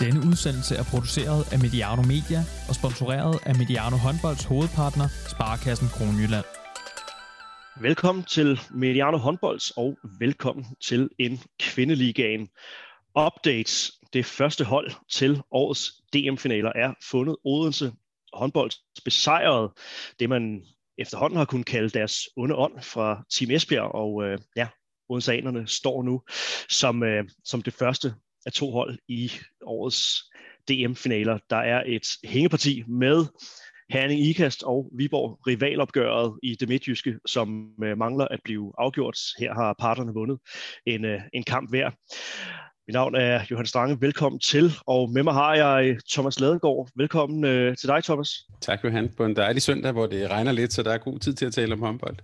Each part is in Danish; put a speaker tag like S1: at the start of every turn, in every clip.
S1: Denne udsendelse er produceret af Mediano Media og sponsoreret af Mediano Håndbolds hovedpartner, Sparkassen Kronjylland.
S2: Velkommen til Mediano Håndbolds og velkommen til en kvindeligaen updates. Det første hold til årets DM-finaler er fundet. Odense håndbold besejret det, man efterhånden har kunnet kalde deres onde ånd fra Team Esbjerg, og øh, ja, Odenseanerne står nu som, øh, som det første af to hold i årets DM-finaler. Der er et hængeparti med Herning Ikast og Viborg rivalopgøret i det midtjyske, som øh, mangler at blive afgjort. Her har parterne vundet en, øh, en kamp hver. Mit navn er Johan Strange. Velkommen til. Og med mig har jeg Thomas Ladegaard. Velkommen øh, til dig, Thomas.
S3: Tak, Johan. På en dejlig søndag, hvor det regner lidt, så der er god tid til at tale om håndbold.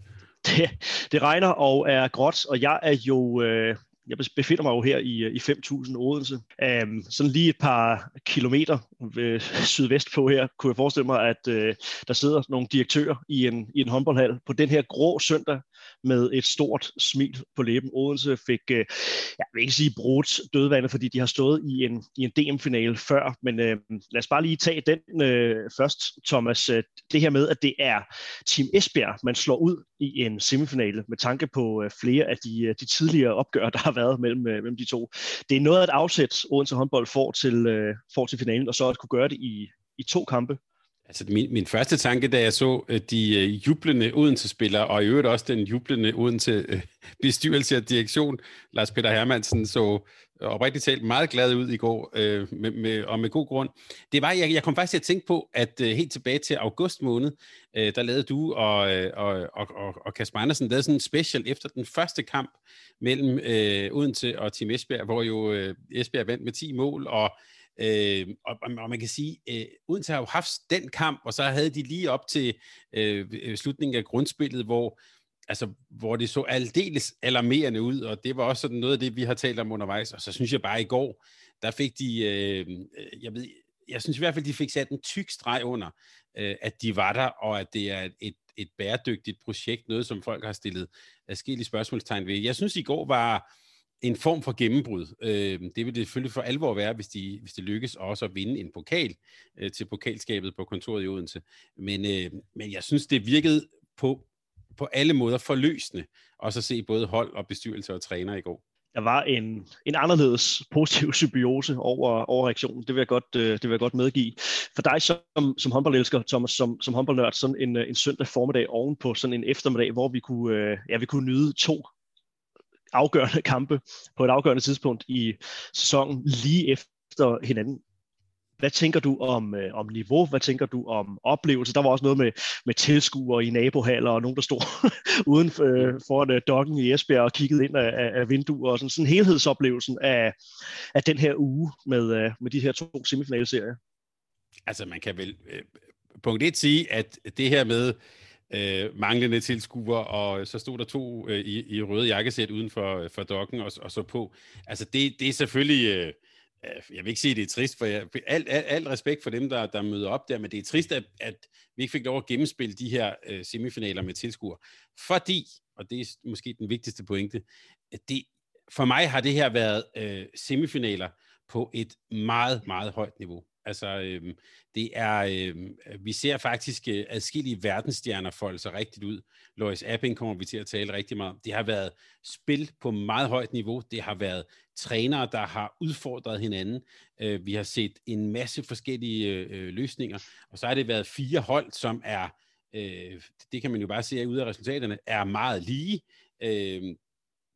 S2: Det, det regner og er gråt, og jeg er jo øh, jeg befinder mig jo her i, øh, i 5.000 Odense. Um, sådan lige et par kilometer øh, sydvest på her, kunne jeg forestille mig, at øh, der sidder nogle direktører i en, i en håndboldhal på den her grå søndag med et stort smil på læben. Odense fik, øh, jeg vil ikke sige brudt dødvandet, fordi de har stået i en, i en DM-finale før, men øh, lad os bare lige tage den øh, først, Thomas. Øh, det her med, at det er Team Esbjerg, man slår ud i en semifinale, med tanke på øh, flere af de, øh, de tidligere opgør, der har været mellem, øh, mellem de to. Det er noget af et afsæt, Odense håndbold får til, øh, får til finalen, og så at kunne gøre det i, i to kampe.
S3: Altså min, min første tanke, da jeg så øh, de øh, jublende Odense-spillere, og i øvrigt også den jublende Odense-bestyrelse øh, og direktion, Lars Peter Hermansen, så øh, oprigtigt talt meget glad ud i går, øh, med, med, og med god grund. Det var, jeg, jeg kom faktisk til at tænke på, at øh, helt tilbage til august måned, øh, der lavede du og, øh, og, og, og, og Kasper Andersen lavede sådan en special efter den første kamp mellem øh, Odense og Team Esbjerg, hvor jo øh, Esbjerg vandt med 10 mål, og Øh, og, og man kan sige, øh, Odense har jo haft den kamp, og så havde de lige op til øh, øh, slutningen af grundspillet, hvor altså, hvor det så aldeles alarmerende ud, og det var også sådan noget af det, vi har talt om undervejs, og så synes jeg bare i går, der fik de, øh, øh jeg ved, jeg synes i hvert fald, de fik sat en tyk streg under, øh, at de var der, og at det er et, et bæredygtigt projekt, noget som folk har stillet forskellige spørgsmålstegn ved. Jeg synes i går var, en form for gennembrud. Øh, det vil det selvfølgelig for alvor være, hvis de, hvis det lykkes også at vinde en pokal øh, til pokalskabet på kontoret i Odense. Men, øh, men jeg synes, det virkede på, på alle måder forløsende, også at se både hold og bestyrelse og træner i går.
S2: Der var en, en anderledes positiv symbiose over, over reaktionen. Det vil, jeg godt, øh, det vil jeg godt medgive. For dig som, som håndboldelsker, Thomas, som, som håndboldnørd, sådan en, øh, en søndag formiddag ovenpå sådan en eftermiddag, hvor vi kunne, øh, ja, vi kunne nyde to afgørende kampe på et afgørende tidspunkt i sæsonen lige efter hinanden. Hvad tænker du om, øh, om niveau? Hvad tænker du om oplevelse? Der var også noget med, med tilskuere i nabohaller, og nogen, der stod uden øh, foran øh, dokken i Esbjerg og kiggede ind af, af vinduer. Og sådan, sådan helhedsoplevelsen af, af den her uge med, øh, med de her to semifinalserier.
S3: Altså man kan vel øh, punkt 1 sige, at det her med øh, manglende tilskuer, og så stod der to øh, i, i røde jakkesæt uden for, øh, for dokken og, og så på. Altså det, det er selvfølgelig, øh, øh jeg vil ikke sige, at det er trist, for jeg, alt, alt, alt respekt for dem, der, der møder op der, men det er trist, at, at vi ikke fik lov at gennemspille de her øh, semifinaler med tilskuer. Fordi, og det er måske den vigtigste pointe, at det, for mig har det her været øh, semifinaler på et meget, meget højt niveau. Altså, øhm, det er, øhm, vi ser faktisk øh, adskillige verdensstjerner folde sig rigtigt ud. Lois Apping kommer vi til at tale rigtig meget om. Det har været spil på meget højt niveau. Det har været trænere, der har udfordret hinanden. Øh, vi har set en masse forskellige øh, øh, løsninger. Og så har det været fire hold, som er, øh, det kan man jo bare se ud af resultaterne, er meget lige. Øh,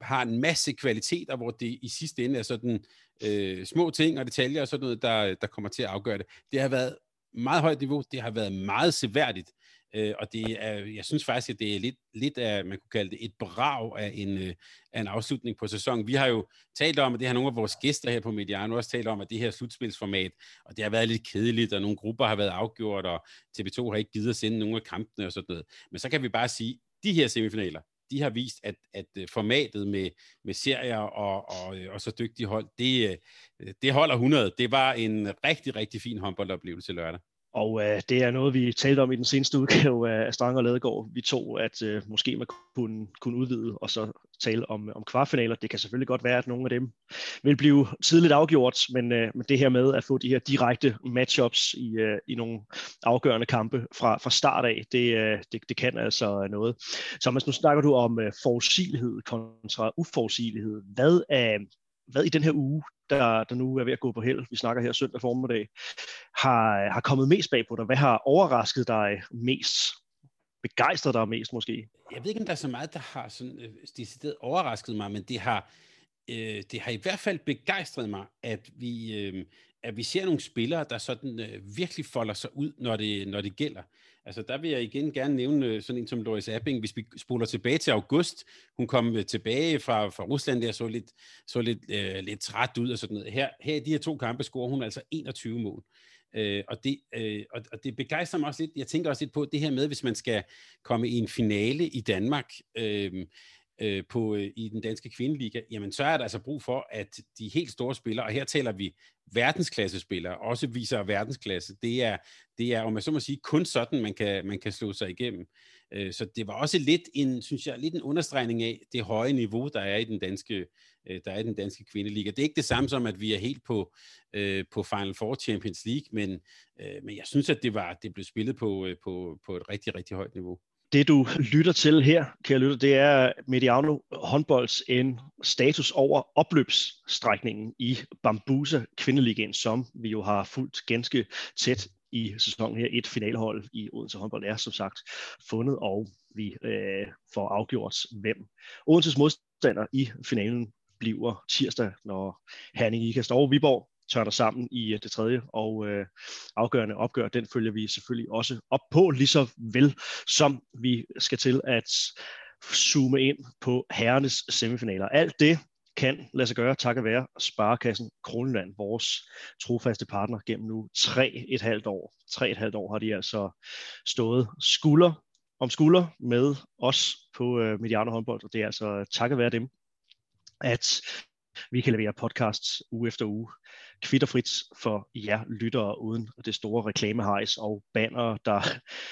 S3: har en masse kvaliteter, hvor det i sidste ende er sådan øh, små ting og detaljer og sådan noget, der, der kommer til at afgøre det. Det har været meget højt niveau, det har været meget seværdigt, øh, og det er, jeg synes faktisk, at det er lidt, lidt af, man kunne kalde det, et brag af en, øh, af en afslutning på sæsonen. Vi har jo talt om, at det har nogle af vores gæster her på Mediano også talt om, at det her slutspilsformat, og det har været lidt kedeligt, og nogle grupper har været afgjort, og TV2 har ikke givet at sende nogle af kampene og sådan noget. Men så kan vi bare sige, de her semifinaler, de har vist, at, at øh, formatet med, med serier og, og, øh, og så dygtige hold, det, øh, det holder 100. Det var en rigtig, rigtig fin håndboldoplevelse lørdag.
S2: Og øh, det er noget, vi talte om i den seneste udgave af Strang og Ladegaard. Vi tog, at øh, måske man kunne, kunne udvide og så tale om, om kvartfinaler. Det kan selvfølgelig godt være, at nogle af dem vil blive tidligt afgjort, men, øh, men det her med at få de her direkte matchups i, øh, i nogle afgørende kampe fra, fra start af, det, øh, det, det kan altså noget. Så nu snakker du om øh, forudsigelighed kontra uforudsigelighed. Hvad, er, hvad i den her uge, der, der nu er ved at gå på held, vi snakker her søndag formiddag, har, har kommet mest bag på dig? Hvad har overrasket dig mest? Begejstret dig mest måske?
S3: Jeg ved ikke, om der er så meget, der har sådan, øh, decideret overrasket mig, men det har, øh, det har i hvert fald begejstret mig, at vi, øh, at vi ser nogle spillere, der sådan øh, virkelig folder sig ud, når det, når det gælder. Altså der vil jeg igen gerne nævne øh, sådan en som Loris Abing, hvis vi spoler tilbage til august. Hun kom øh, tilbage fra, fra Rusland der, så lidt, så lidt, øh, lidt træt ud og sådan noget. Her, her i de her to kampe scorer hun altså 21 mål. Øh, og, det, øh, og, og det begejstrer mig også lidt. Jeg tænker også lidt på det her med, hvis man skal komme i en finale i Danmark, øh, øh, på, øh, i den danske kvindeliga, jamen så er der altså brug for, at de helt store spillere, og her taler vi verdensklasse spillere, også viser verdensklasse, det er, det er om jeg så må sige, kun sådan, man kan, man kan slå sig igennem. Øh, så det var også lidt en, synes jeg, lidt en understregning af det høje niveau, der er i den danske, øh, der er i den danske kvindeliga. Det er ikke det samme som, at vi er helt på, øh, på Final Four Champions League, men, øh, men jeg synes, at det var det blev spillet på, øh, på, på et rigtig, rigtig højt niveau.
S2: Det du lytter til her, kære lytter, det er Mediano håndbolds en status over opløbsstrækningen i Bambusa Kvindeligaen, som vi jo har fulgt ganske tæt i sæsonen her. Et finalehold i Odense håndbold er som sagt fundet, og vi øh, får afgjort, hvem Odenses modstander i finalen bliver tirsdag, når Herning Ikast og Viborg tørner sammen i øh, det tredje og øh, afgørende opgør. Den følger vi selvfølgelig også op på, lige så vel som vi skal til at zoome ind på herrenes semifinaler. Alt det kan lade sig gøre takket være Sparekassen Kronland, vores trofaste partner gennem nu tre et halvt år. Tre et halvt år har de altså stået skulder om skulder med os på øh, Mediano håndbold, og det er altså takket være dem, at vi kan levere podcasts uge efter uge, kvitterfrit for jer lyttere, uden det store reklamehejs og banner, der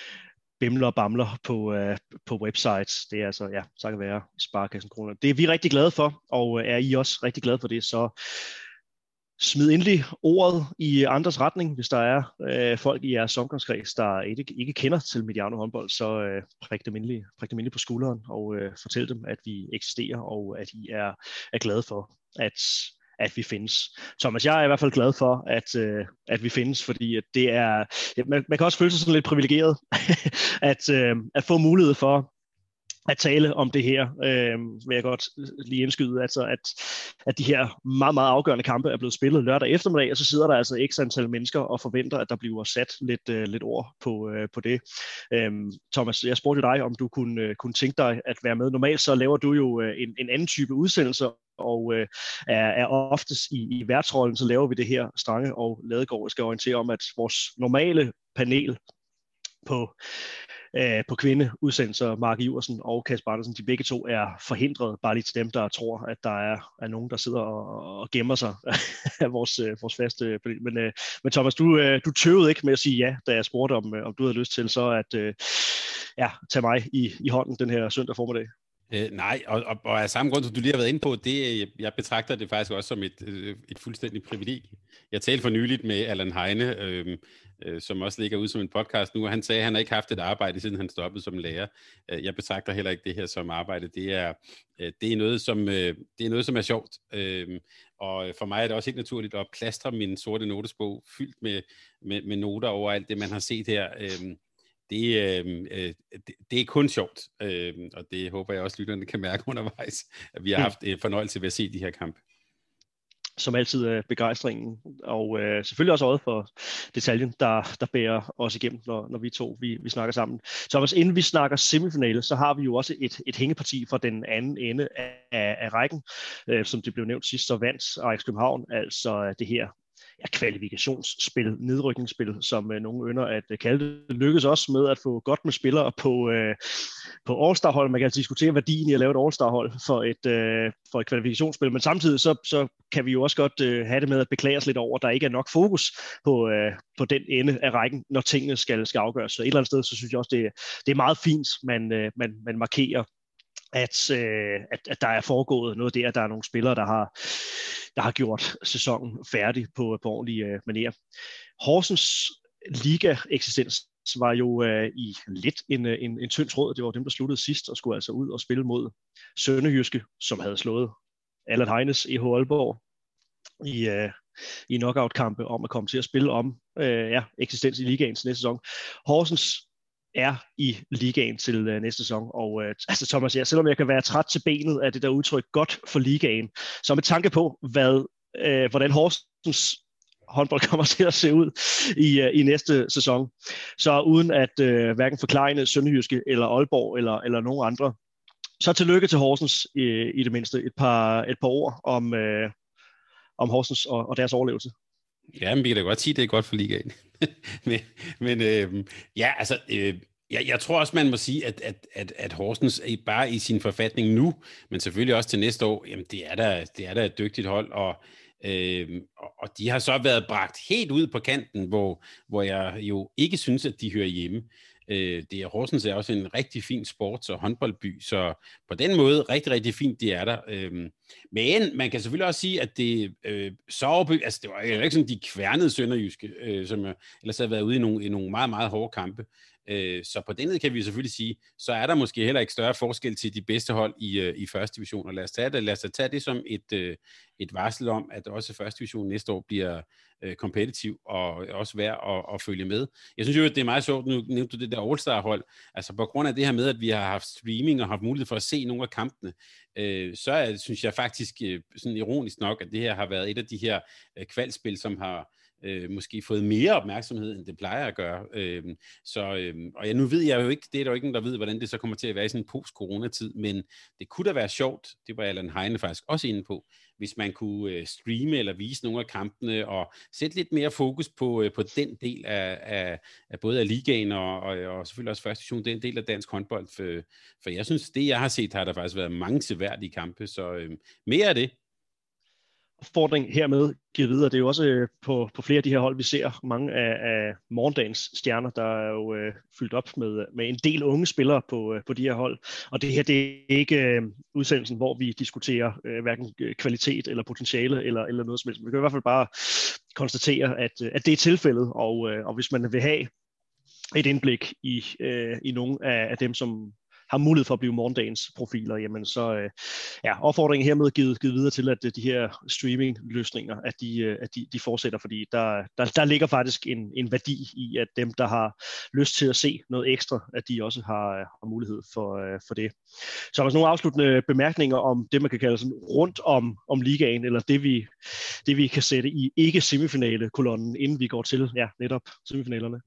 S2: bimler og bamler på, øh, på websites. Det er altså, ja, så kan være Sparkassen Kroner. Det er vi rigtig glade for, og øh, er I også rigtig glade for det, så smid endelig ordet i andres retning, hvis der er øh, folk i jeres omgangskreds, der ikke, ikke kender til Mediano håndbold, så øh, prik, dem endelig, prik dem endelig på skulderen og øh, fortæl dem, at vi eksisterer og at I er, er glade for, at at vi findes. Thomas, jeg er i hvert fald glad for, at, øh, at vi findes, fordi at det er, ja, man, man kan også føle sig sådan lidt privilegeret, at, øh, at få mulighed for at tale om det her, øh, vil jeg godt lige indskyde, altså at, at de her meget, meget afgørende kampe er blevet spillet lørdag eftermiddag, og så sidder der altså x antal mennesker og forventer, at der bliver sat lidt, øh, lidt ord på, øh, på det. Øh, Thomas, jeg spurgte dig, om du kunne, øh, kunne tænke dig at være med. Normalt så laver du jo øh, en, en anden type udsendelse og øh, er, er oftest i, i værtsrollen, så laver vi det her Strange og Ladegård skal orientere om, at vores normale panel på øh, på kvindeudsendelser, Mark Iversen og Kasper Andersen, de begge to er forhindret, bare lige til dem, der tror, at der er, er nogen, der sidder og, og gemmer sig af vores, øh, vores faste panel. Men, øh, men Thomas, du, øh, du tøvede ikke med at sige ja, da jeg spurgte, om, øh, om du havde lyst til så at øh, ja, tage mig i, i hånden den her søndag formiddag.
S3: Øh, nej, og, og, og af samme grund, som du lige har været inde på, det, øh, jeg betragter det faktisk også som et, øh, et fuldstændig privilegie. Jeg talte for nyligt med Allan Heine, øh, øh, som også ligger ud som en podcast nu, og han sagde, at han har ikke haft et arbejde, siden han stoppede som lærer. Øh, jeg betragter heller ikke det her som arbejde. Det er, øh, det er, noget, som, øh, det er noget, som er sjovt. Øh, og for mig er det også helt naturligt at plastre min sorte notesbog fyldt med, med, med noter over alt det, man har set her. Øh, det, øh, øh, det, det er kun sjovt, øh, og det håber jeg også, lytterne kan mærke undervejs, at vi har haft øh, fornøjelse ved at se de her kampe.
S2: Som altid er begejstringen, og øh, selvfølgelig også øjet for detaljen, der, der bærer os igennem, når, når vi to vi, vi snakker sammen. Så hvis inden vi snakker semifinale, så har vi jo også et, et hængeparti fra den anden ende af, af rækken. Øh, som det blev nævnt sidst, så vandt Ajax København altså det her ja, kvalifikationsspil, nedrykningsspil, som øh, nogen ønder at øh, kalde det. Lykkes også med at få godt med spillere på, øh, på All-Star-hold. Man kan altså diskutere værdien i at lave et All-Star-hold for et, øh, for et kvalifikationsspil, men samtidig så, så kan vi jo også godt øh, have det med at beklage os lidt over, at der ikke er nok fokus på, øh, på den ende af rækken, når tingene skal, skal afgøres. Så et eller andet sted, så synes jeg også, det, det er meget fint, man, øh, man, man markerer at, øh, at, at der er foregået noget der, at der er nogle spillere, der har, der har gjort sæsonen færdig på, på ordentlig øh, manier. Horsens liga-eksistens var jo øh, i lidt en, øh, en, en tynd tråd. Det var dem, der sluttede sidst og skulle altså ud og spille mod Sønderjyske, som havde slået Allan Heines i Aalborg i, øh, i knockout-kampe om at komme til at spille om øh, ja, eksistens i ligaen næste sæson. Horsens er i ligaen til øh, næste sæson. Og øh, altså Thomas, ja, selvom jeg kan være træt til benet af det der udtryk godt for ligaen, så med tanke på, hvad, øh, hvordan Horsens håndbold kommer til at se ud i, øh, i næste sæson. Så uden at øh, hverken forklejne Sønderjyske eller Aalborg eller, eller nogen andre, så tillykke til Horsens i, i det mindste. Et par, et par ord om, øh, om Horsens og, og deres overlevelse.
S3: Ja, men vi kan da godt sige, at det er godt for ligaen. men men øh, ja, altså, øh, jeg, jeg tror også, man må sige, at, at, at, at Horsens bare i sin forfatning nu, men selvfølgelig også til næste år, jamen det er da, det er da et dygtigt hold, og, øh, og de har så været bragt helt ud på kanten, hvor, hvor jeg jo ikke synes, at de hører hjemme. Øh, det er Horsens er også en rigtig fin sports- og håndboldby, så på den måde rigtig, rigtig fint, de er der. Øh, men man kan selvfølgelig også sige, at det øh, Soveby, altså det var jo ikke sådan, de kværnede Sønderjyske, øh, som ellers havde været ude i nogle, i nogle meget, meget hårde kampe. Øh, så på den måde kan vi selvfølgelig sige, så er der måske heller ikke større forskel til de bedste hold i, øh, i første division. Og lad os tage det, lad os tage det som et, øh, et varsel om, at også første division næste år bliver Øh, kompetitiv og også værd at, at følge med. Jeg synes jo, at det er meget sjovt, nu nævnte du det der All-Star-hold, altså på grund af det her med, at vi har haft streaming og haft mulighed for at se nogle af kampene, øh, så er, synes jeg faktisk øh, sådan ironisk nok, at det her har været et af de her kvalspil, som har øh, måske fået mere opmærksomhed, end det plejer at gøre. Øh, så, øh, og ja, nu ved jeg jo ikke, det er der jo ikke der ved, hvordan det så kommer til at være i sådan en post-coronatid, men det kunne da være sjovt, det var Allan Heine faktisk også inde på, hvis man kunne øh, streame eller vise nogle af kampene og sætte lidt mere fokus på, øh, på den del af, af, af både af ligaen og, og, og selvfølgelig også første division, den del af dansk håndbold. For, for jeg synes, det jeg har set, har der faktisk været mange seværdige kampe, så øh, mere af det
S2: opfordring hermed givet videre. Det er jo også øh, på, på flere af de her hold, vi ser mange af, af morgendagens stjerner, der er jo øh, fyldt op med, med en del unge spillere på, øh, på de her hold. Og det her, det er ikke øh, udsendelsen, hvor vi diskuterer øh, hverken øh, kvalitet eller potentiale eller, eller noget som helst. Vi kan i hvert fald bare konstatere, at, øh, at det er tilfældet, og, øh, og hvis man vil have et indblik i, øh, i nogle af, af dem, som har mulighed for at blive morgendagens profiler, jamen så øh, ja, opfordringen hermed givet, givet videre til, at øh, de her streaming-løsninger, at de, øh, at de, de fortsætter, fordi der, der, der ligger faktisk en, en værdi i, at dem, der har lyst til at se noget ekstra, at de også har, øh, har mulighed for, øh, for det. Så er der nogle afsluttende bemærkninger om det, man kan kalde sådan rundt om, om ligaen, eller det vi, det, vi kan sætte i ikke-semifinale-kolonnen, inden vi går til ja, netop semifinalerne.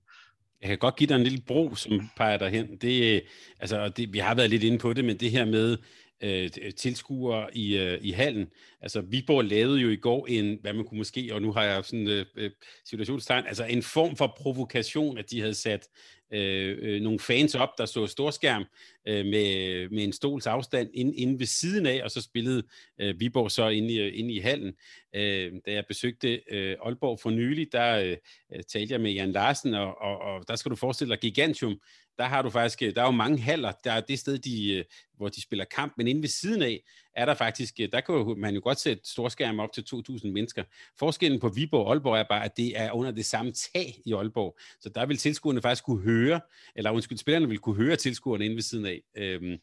S3: Jeg kan godt give dig en lille bro, som peger derhen. Det, øh, altså, det, vi har været lidt inde på det, men det her med øh, øh, tilskuere i, øh, i hallen. Altså, Viborg lavede jo i går en, hvad man kunne måske, og nu har jeg sådan en øh situationstegn, altså en form for provokation, at de havde sat øh, øh, nogle fans op, der så storskærm øh, med, med en stols afstand inde, inde ved siden af, og så spillede øh, Viborg så inde i, inde i hallen. Øh, da jeg besøgte øh, Aalborg for nylig, der øh, øh talte jeg med Jan Larsen, og, og, og der skal du forestille dig Gigantium, der har du faktisk, øh, der er jo mange haller, der er det sted, de, øh, hvor de spiller kamp, men inde ved siden af er der faktisk, der kan man jo godt sætte storskærme op til 2.000 mennesker. Forskellen på Viborg og Aalborg er bare, at det er under det samme tag i Aalborg, så der vil tilskuerne faktisk kunne høre, eller undskyld, spillerne vil kunne høre tilskuerne inde ved siden af. Øhm,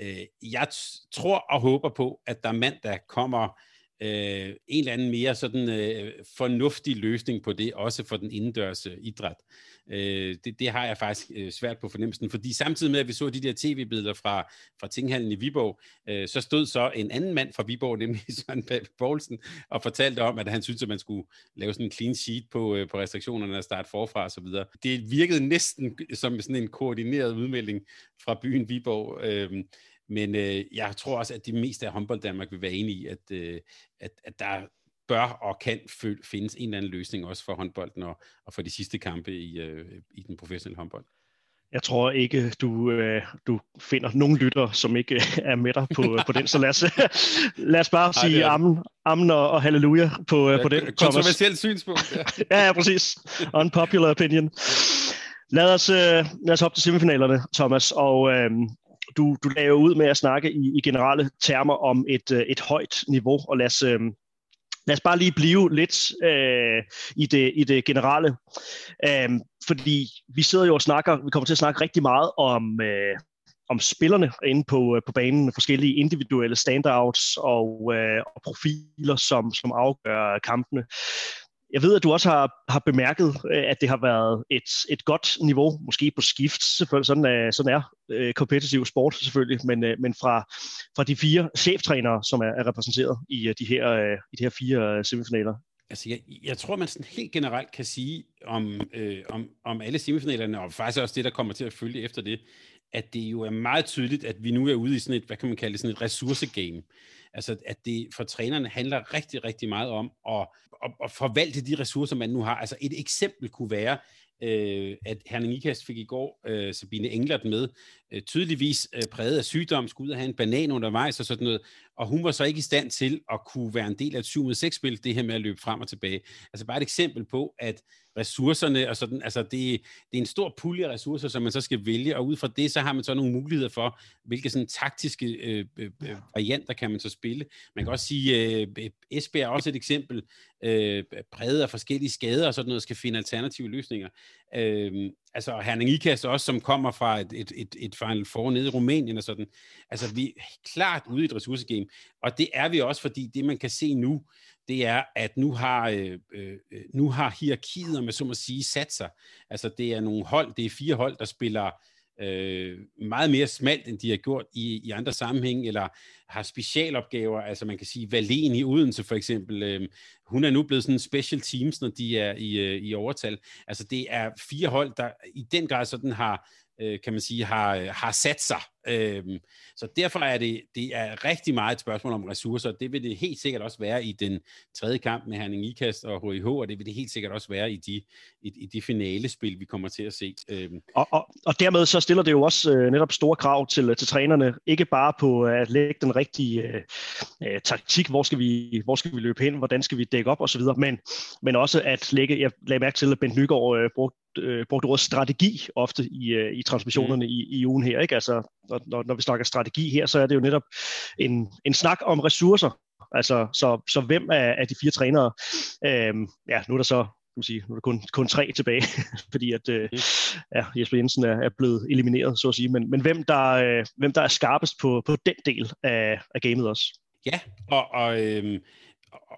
S3: øh, jeg tror og håber på, at der mandag kommer øh, en eller anden mere sådan øh, fornuftig løsning på det, også for den indendørs øh, idræt. Øh, det, det har jeg faktisk øh, svært på fornemmelsen, fordi samtidig med, at vi så de der tv-billeder fra, fra Tinghallen i Viborg, øh, så stod så en anden mand fra Viborg, nemlig Søren Poulsen, og fortalte om, at han syntes, at man skulle lave sådan en clean sheet på, øh, på restriktionerne og starte forfra og så videre. Det virkede næsten som sådan en koordineret udmelding fra byen Viborg. Øh, men øh, jeg tror også, at de meste af håndbold Danmark vil være enige i, at, øh, at, at der bør og kan findes en eller anden løsning også for håndbolden og, og for de sidste kampe i, øh, i den professionelle håndbold.
S2: Jeg tror ikke, du, øh, du finder nogen lytter, som ikke øh, er med dig på, på den. Så lad os, lad os bare sige amen, amen og, og halleluja på, ja, på den,
S3: Thomas. Kontroversielt synspunkt.
S2: Ja. ja, ja, præcis. Unpopular opinion. Lad os, øh, lad os op til semifinalerne, Thomas. Og øh, du, du laver ud med at snakke i, i generelle termer om et, øh, et højt niveau, og lad os, øh, lad os bare lige blive lidt øh, i, det, i det generelle. Øh, fordi vi sidder jo og snakker, vi kommer til at snakke rigtig meget om, øh, om spillerne inde på, øh, på banen med forskellige individuelle standouts og, øh, og profiler, som, som afgør kampene. Jeg ved, at du også har, har bemærket, øh, at det har været et, et godt niveau, måske på skift, selvfølgelig sådan er, sådan er øh, kompetitiv competitive sport selvfølgelig, men, men fra, fra de fire cheftrænere, som er, er repræsenteret i, de her, i de her fire semifinaler.
S3: Altså, jeg, jeg tror, man sådan helt generelt kan sige om, øh, om, om alle semifinalerne, og faktisk også det, der kommer til at følge efter det, at det jo er meget tydeligt, at vi nu er ude i sådan et, hvad kan man kalde det, sådan et ressourcegame. Altså, at det for trænerne handler rigtig, rigtig meget om at, at, at forvalte de ressourcer, man nu har. Altså, et eksempel kunne være, øh, at Herning Ikast fik i går øh, Sabine Englert med, øh, tydeligvis øh, præget af sygdom, skulle ud og have en banan undervejs og sådan noget, og hun var så ikke i stand til at kunne være en del af et 7 6 spil det her med at løbe frem og tilbage. Altså bare et eksempel på, at ressourcerne og sådan, altså det, det er en stor pulje af ressourcer, som man så skal vælge, og ud fra det, så har man så nogle muligheder for, hvilke sådan taktiske øh, øh, øh varianter kan man så spille. Man kan også sige, øh, Esbjerg er også et eksempel, øh, præget af forskellige skader og sådan noget, skal finde alternative løsninger. Øh, altså Herning Ikast også, som kommer fra et, et, et, et Final Four nede i Rumænien og sådan. Altså vi er klart ude i et ressourcegame, og det er vi også, fordi det man kan se nu, det er, at nu har, øh, øh, øh nu har hierarkiet, med så må sige, sat sig. Altså det er nogle hold, det er fire hold, der spiller øh, meget mere smalt, end de har gjort i, i andre sammenhæng, eller har specialopgaver, altså man kan sige, Valen i Odense for eksempel, øh, hun er nu blevet sådan special teams, når de er i, øh, i overtal. Altså det er fire hold, der i den grad sådan har, øh, kan man sige, har, øh, har sat sig Øhm, så derfor er det, det er rigtig meget et spørgsmål om ressourcer. Det vil det helt sikkert også være i den tredje kamp med Herning Ikast og HIH, og det vil det helt sikkert også være i de, i, i de finalespil, vi kommer til at se. Øhm.
S2: Og, og, og dermed så stiller det jo også øh, netop store krav til, til trænerne, ikke bare på at lægge den rigtige øh, øh, taktik, hvor skal, vi, hvor skal vi løbe hen, hvordan skal vi dække op osv., men, men også at lægge, jeg lagde mærke til, at Bent Nygaard øh, brugte øh, brugte ordet strategi ofte i, øh, i transmissionerne mm. i, i ugen her. Ikke? Altså, når, når, når vi snakker strategi her, så er det jo netop en, en snak om ressourcer. Altså, så, så hvem af, af de fire trænere, øh, ja, nu er der så kan man sige, nu er der kun, kun tre tilbage, fordi at øh, ja, Jesper Jensen er, er blevet elimineret, så at sige. Men, men hvem, der, øh, hvem der er skarpest på, på den del af, af gamet også.
S3: Ja, og, og øh,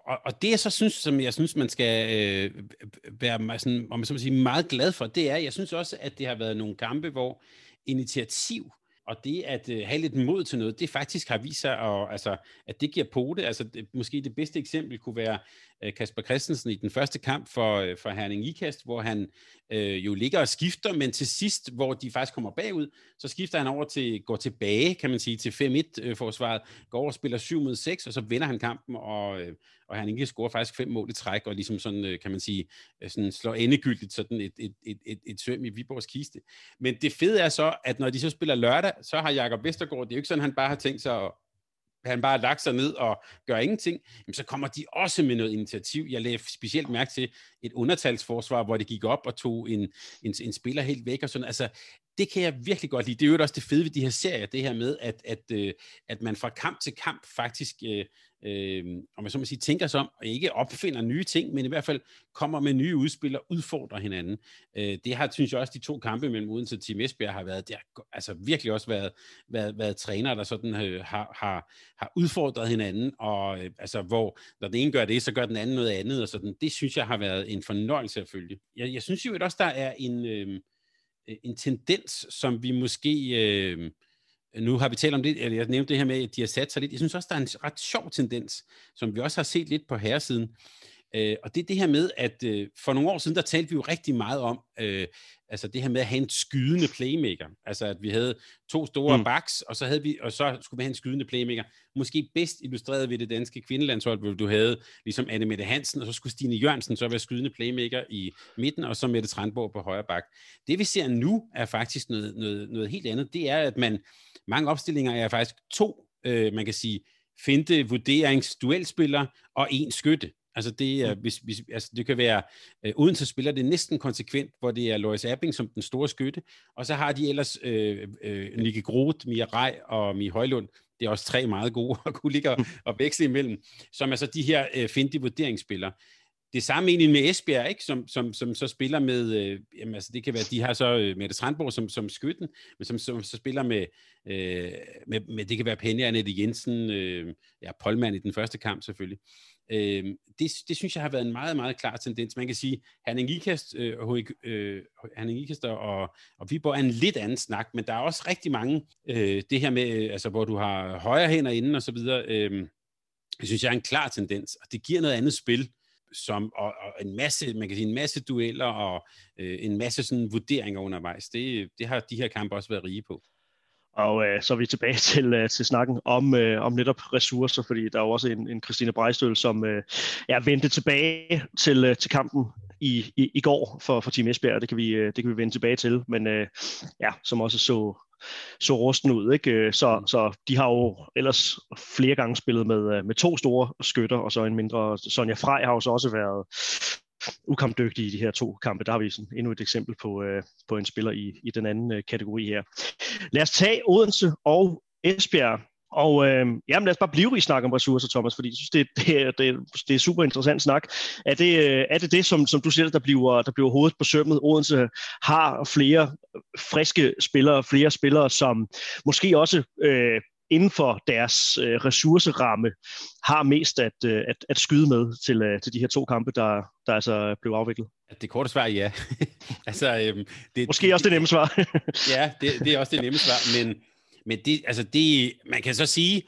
S3: og, og det jeg så synes, som jeg synes, man skal øh, være sådan, om man så sige, meget glad for, det er, jeg synes også, at det har været nogle kampe, hvor initiativ og det at øh, have lidt mod til noget, det faktisk har vist sig, at, altså, at det giver pote. Altså, det, måske det bedste eksempel kunne være Øh, Kasper Christensen i den første kamp for, øh, for Herning Ikast, hvor han øh, jo ligger og skifter, men til sidst, hvor de faktisk kommer bagud, så skifter han over til, går tilbage, kan man sige, til 5-1-forsvaret, øh, går over og spiller 7 mod 6, og så vinder han kampen, og, øh, og Herning Ikast scorer faktisk fem mål i træk, og ligesom sådan, øh, kan man sige, sådan slår endegyldigt sådan et, et, et, et, et søm i Viborgs kiste. Men det fede er så, at når de så spiller lørdag, så har Jakob Vestergaard, det er jo ikke sådan, han bare har tænkt sig at han bare lagt sig ned og gør ingenting, jamen så kommer de også med noget initiativ. Jeg lagde specielt mærke til et undertalsforsvar, hvor det gik op og tog en, en, en spiller helt væk og sådan. Altså, det kan jeg virkelig godt lide. Det er jo også det fede ved de her serier, det her med, at, at, øh, at man fra kamp til kamp faktisk øh, øh, om man så må sige, tænker sig om, og ikke opfinder nye ting, men i hvert fald kommer med nye udspil og udfordrer hinanden. Øh, det har, synes jeg også, de to kampe mellem Odense og Team Esbjerg har været, det har altså virkelig også været, været, været træner, der sådan øh, har, har, har udfordret hinanden, og øh, altså, hvor når den ene gør det, så gør den anden noget andet, og sådan. Det synes jeg har været en fornøjelse at følge. Jeg, jeg synes jo også, der er en, øh, en tendens, som vi måske... Øh, nu har vi talt om det, eller jeg nævnte det her med, at de har sat sig lidt. Jeg synes også, der er en ret sjov tendens, som vi også har set lidt på herresiden. Øh, og det er det her med, at øh, for nogle år siden, der talte vi jo rigtig meget om, øh, altså det her med at have en skydende playmaker. Altså at vi havde to store mm. backs, og så, havde vi, og så skulle vi have en skydende playmaker. Måske bedst illustreret ved det danske kvindelandshold, hvor du havde ligesom Anne Mette Hansen, og så skulle Stine Jørgensen så være skydende playmaker i midten, og så Mette Trandborg på højre bak. Det vi ser nu er faktisk noget, noget, noget helt andet. Det er, at man mange opstillinger er faktisk to, øh, man kan sige, finte vurderings duelspiller og en skytte. Altså det, er, mm. hvis, hvis, altså det kan være, øh, uden så spiller det næsten konsekvent, hvor det er Lois Abing som den store skytte, og så har de ellers øh, øh, Nicky Groth, Mia Rej og Mie Højlund, det er også tre meget gode at kunne ligge og, og veksle imellem, som er så de her øh, finte vurderingsspillere det samme egentlig med Esbjerg, ikke? Som, som, som så spiller med, øh, jamen, altså det kan være, de har så øh, Mette Strandborg som, som skytten, men som, som så spiller med, øh, med, med, det kan være Penny Annette Jensen, øh, ja, Polman i den første kamp selvfølgelig. Øh, det, det synes jeg har været en meget, meget klar tendens. Man kan sige, Herning Ikast, øh, øh, Hanning Ikast og, og Viborg er en lidt anden snak, men der er også rigtig mange, øh, det her med, øh, altså hvor du har højre hænder inden og så videre, øh, det synes jeg er en klar tendens, og det giver noget andet spil, som, og, og en masse, man kan sige, en masse dueller og øh, en masse sådan vurderinger undervejs. Det, det har de her kampe også været rige på.
S2: Og øh, så er vi tilbage til, øh, til snakken om, øh, om netop ressourcer, fordi der er jo også en, en Christine Brejstøl, som øh, er vendt tilbage til, øh, til kampen i, i, i går for, for Team Esbjerg, det kan vi, øh, det kan vi vende tilbage til, men øh, ja, som også så, så rusten ud. Ikke? Så, mm. så de har jo ellers flere gange spillet med, øh, med to store skytter, og så en mindre. Sonja Frej har jo så også været ukampdygtig i de her to kampe. Der har vi sådan endnu et eksempel på, øh, på en spiller i, i den anden øh, kategori her. Lad os tage Odense og Esbjerg. Og øh, jamen, lad os bare blive i snak om ressourcer, Thomas, fordi jeg synes, det, det, er, det, det er super interessant snak. Er det øh, er det, det som, som du siger, der bliver, der bliver hovedet på sømmet? Odense har flere friske spillere, flere spillere, som måske også øh, inden for deres øh, ressourceramme har mest at, øh, at, at skyde med til, øh, til de her to kampe, der, der altså blev afviklet?
S3: Det korte svar er ja.
S2: altså, øhm, det, Måske også det nemme svar.
S3: ja, det, det er også det nemme svar, men, men det, altså det, man kan så sige,